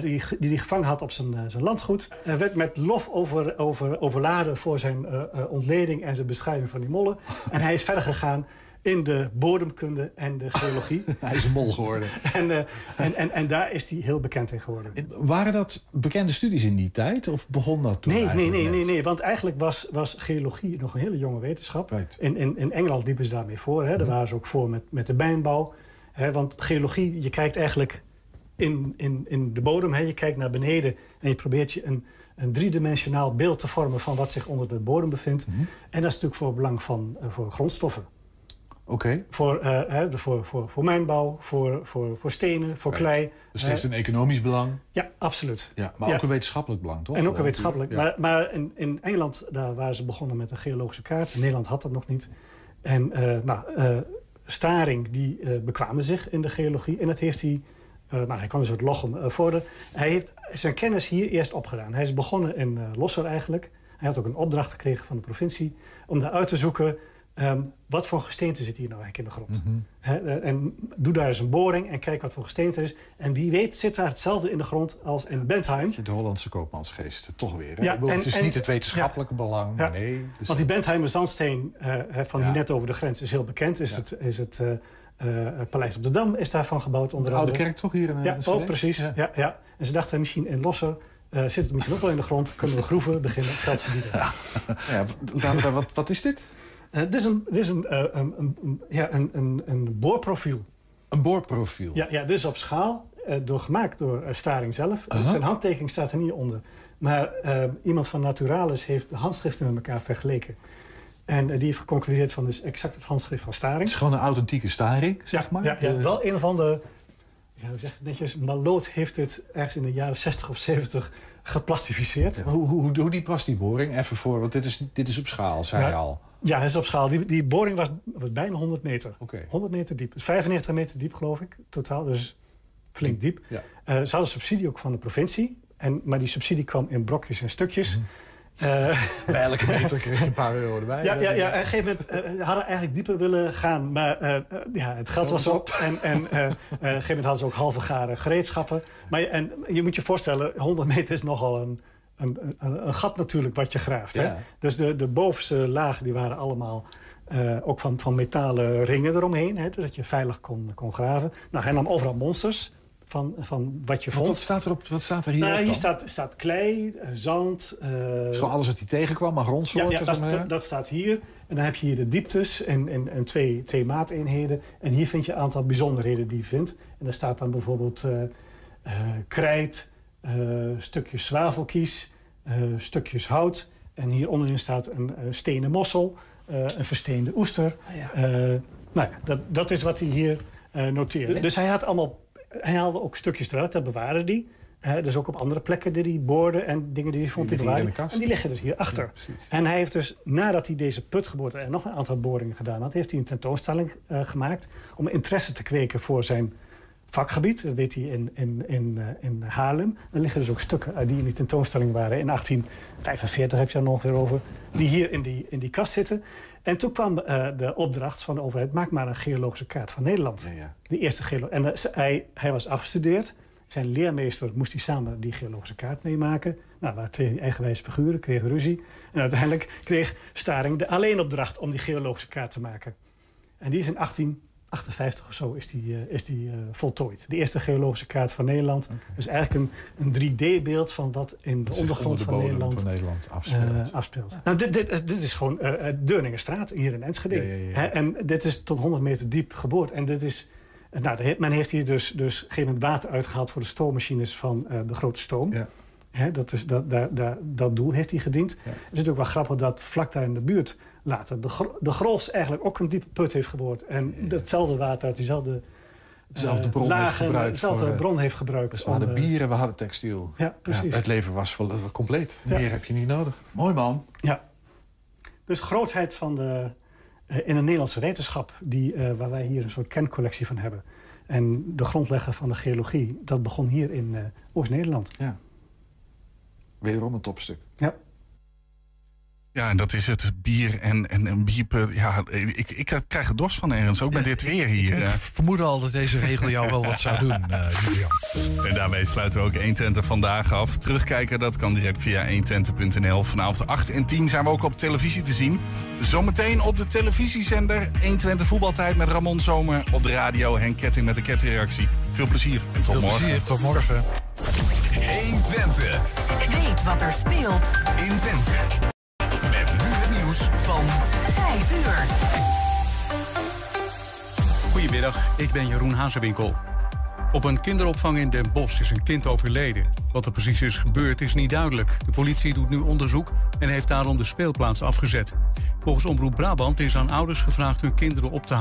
die hij gevangen had op zijn, zijn landgoed. Hij werd met lof over, over, overladen voor zijn ontleding en zijn beschrijving van die mollen. en hij is verder gegaan in de bodemkunde en de geologie. (laughs) hij is een mol geworden. (laughs) en, uh, en, en, en daar is hij heel bekend in geworden. Waren dat bekende studies in die tijd? Of begon dat toen Nee, nee, nee, net? nee, nee. Want eigenlijk was, was geologie nog een hele jonge wetenschap. Right. In, in, in Engeland liepen ze daarmee voor. Hè. Daar Mhm. waren ze ook voor met, met de mijnbouw. Hè. Want geologie, je kijkt eigenlijk in, in, in de bodem. Hè. Je kijkt naar beneden en je probeert je een, een driedimensionaal beeld te vormen... van wat zich onder de bodem bevindt. Mhm. En dat is natuurlijk voor belang van uh, voor grondstoffen. Oké. Voor, uh, hè, voor, voor, voor mijnbouw, voor, voor, voor stenen, voor klei. Dus het heeft een economisch belang. Ja, absoluut. Ja, maar Ja. ook een wetenschappelijk belang, toch? En ook een wetenschappelijk. Ja. Maar, maar in, in Engeland daar waren ze begonnen met een geologische kaart. In Nederland had dat nog niet. En eh, nou, eh, Staring die eh, bekwamen zich in de geologie. En dat heeft hij... eh, nou, hij kwam dus uit Lochem eh, voor. Hij heeft zijn kennis hier eerst opgedaan. Hij is begonnen in eh, Losser eigenlijk. Hij had ook een opdracht gekregen van de provincie... om daar uit te zoeken... ehm, wat voor gesteente zit hier nou eigenlijk in de grond. Mhm. Eh, en doe daar eens een boring en kijk wat voor gesteente er is. En wie weet zit daar hetzelfde in de grond als in Bentheim. De Hollandse koopmansgeest, toch weer. Hè? Ja, Ik bedoel, en- het is en- niet het wetenschappelijke belang, Ja. nee. dus- Want die Bentheimer zandsteen eh, van hier net over de grens is heel bekend. Is het, is het eh, Paleis op de Dam is daarvan gebouwd. Onder De oude kerk toch hier in Ja, Enschede? oh, precies. Ja. Ja. En ze dachten misschien in Losser zit het misschien ook wel in de grond. Kunnen we groeven beginnen, geld verdienen. (laughs) Ja, wat, wat is dit? Eh, dit is een, dit is een, eh, een, een, een- ja, een, een, een boorprofiel. Een boorprofiel? Ja, ja dus op schaal, eh, door, gemaakt door eh, Staring zelf. Zijn handtekening staat er niet onder. Maar eh, iemand van Naturalis heeft de handschriften met elkaar vergeleken. En eh, die heeft geconcludeerd van dus exact het handschrift van Staring. Het is gewoon een authentieke staring, zeg maar. Ja, ja, De- wel een of andere... Ja, hoe zeg het netjes? Maloot heeft het ergens in de jaren 60 of 70 geplastificeerd. Hoe, hoe, hoe, hoe diep was die boring? Even voor, want dit is, dit is op schaal, zei je Ja. al. Ja, hij is op schaal. Die, die boring was, was bijna 100 meter. Oké. 100 meter diep. Dus 95 meter diep, geloof ik, totaal. Dus flink diep. Ja. Eh, ze hadden subsidie ook van de provincie. En, maar die subsidie kwam in brokjes en stukjes. Mhm. Eh, Bij elke meter kreeg je een paar euro erbij. ja, ja, ja, op een gegeven moment eh, hadden eigenlijk dieper willen gaan. Maar eh, eh, ja, het geld was op. En, en eh, (laughs) eh, op een gegeven moment hadden ze ook halve garen gereedschappen. Maar en je moet je voorstellen, 100 meter is nogal een, een, een, een gat natuurlijk wat je graaft. Hè? Dus de, de bovenste lagen die waren allemaal eh, ook van, van metalen ringen eromheen. Hè? Dus dat je veilig kon, kon graven. Nou, hij nam overal monsters van, van wat je vond. wat, staat er op, wat staat er hier Nou, op hier staat, staat klei, eh, zand. eh, Gewoon alles wat hij tegenkwam, maar ja, grondsoorten. ja zeg dat, dat, dat staat hier. En dan heb je hier de dieptes en, en, en twee, twee maateenheden. En hier vind je een aantal bijzonderheden die je vindt. En daar staat dan bijvoorbeeld eh, eh, krijt, eh, stukjes zwavelkies, eh, stukjes hout. En hier onderin staat een, eh, stenen mossel, eh, een versteende oester. Eh, nou ja, dat, dat is wat hij hier eh, noteerde. Dus hij had allemaal... Hij haalde ook stukjes eruit, dat bewaarde hij. Eh, dus ook op andere plekken die hij boorde en dingen die hij vond, die, Die kast. En die liggen dus hierachter. en hij heeft dus, nadat hij deze put geboord en nog een aantal boringen gedaan had... heeft hij een tentoonstelling eh, gemaakt om interesse te kweken voor zijn vakgebied. Dat deed hij in, in, in, eh, in Haarlem. Er liggen dus ook stukken eh, die in die tentoonstelling waren. In 1845 heb je er nog weer over. Die hier in die, in die kast zitten. En toen kwam eh, de opdracht van de overheid... maak maar een geologische kaart van Nederland. De eerste geolo En hij, hij was afgestudeerd. Zijn leermeester moest hij samen die geologische kaart meemaken. Nou, waar twee eigenwijze figuren kregen ruzie. En uiteindelijk kreeg Staring de alleenopdracht om die geologische kaart te maken. En die is in 1858 of zo is die, eh, is die, eh, voltooid. De eerste geologische kaart van Nederland. Dus eigenlijk een, een 3D-beeld van wat in de ondergrond onder de van, Nederland, van Nederland eh, afspeelt. afspeelt. Nou, dit, dit, dit is gewoon Deurningenstraat hier in Enschede. Ja, ja, ja. Hè, en dit is tot 100 meter diep geboord. En dit is... Nou, men heeft hier dus, dus op een gegeven moment water uitgehaald voor de stoommachines van de grote stoom. Ja. Hè, dat, is, dat, daar, daar, dat doel heeft hij gediend. Het is natuurlijk wel grappig dat vlak daar in de buurt later de, gro de Grols eigenlijk ook een diepe put heeft geboord. En datzelfde water uit diezelfde Dezelfde bron heeft lagen, gebruikt. dezelfde voor, eh, bron heeft gebruikt. Dus we hadden eh, bieren, we hadden textiel. Ja, precies. het leven was compleet. Ja. Meer heb je niet nodig. Mooi man. Ja. Dus grootheid van de, eh, in de Nederlandse wetenschap... Die, eh, waar wij hier een soort kencollectie van hebben. En de grondlegger van de geologie... dat begon hier in eh, Oost-Nederland. Ja. Wederom een topstuk. Ja. Ja, en dat is het bier en, en, en biepen. Ja, ik, ik krijg er dorst van ergens, ook met dit weer hier. Ik eh. vermoedde al dat deze regel jou wel wat zou (laughs) doen, eh, Julian. En daarmee sluiten we ook 120 vandaag af. Terugkijken, dat kan direct via 120.nl. Vanavond 8 en 10 zijn we ook op televisie te zien. Zometeen op de televisiezender 120 voetbaltijd met Ramon Zomer. Op de radio Henk Ketting met de kettingreactie. Veel plezier en tot Veel morgen. plezier, tot morgen. 120. Weet wat er speelt in Twente. Goedemiddag, ik ben Jeroen Hazewinkel. Op een kinderopvang in Den Bosch is een kind overleden. Wat er precies is gebeurd is niet duidelijk. De politie doet nu onderzoek en heeft daarom de speelplaats afgezet. Volgens Omroep Brabant is aan ouders gevraagd hun kinderen op te halen.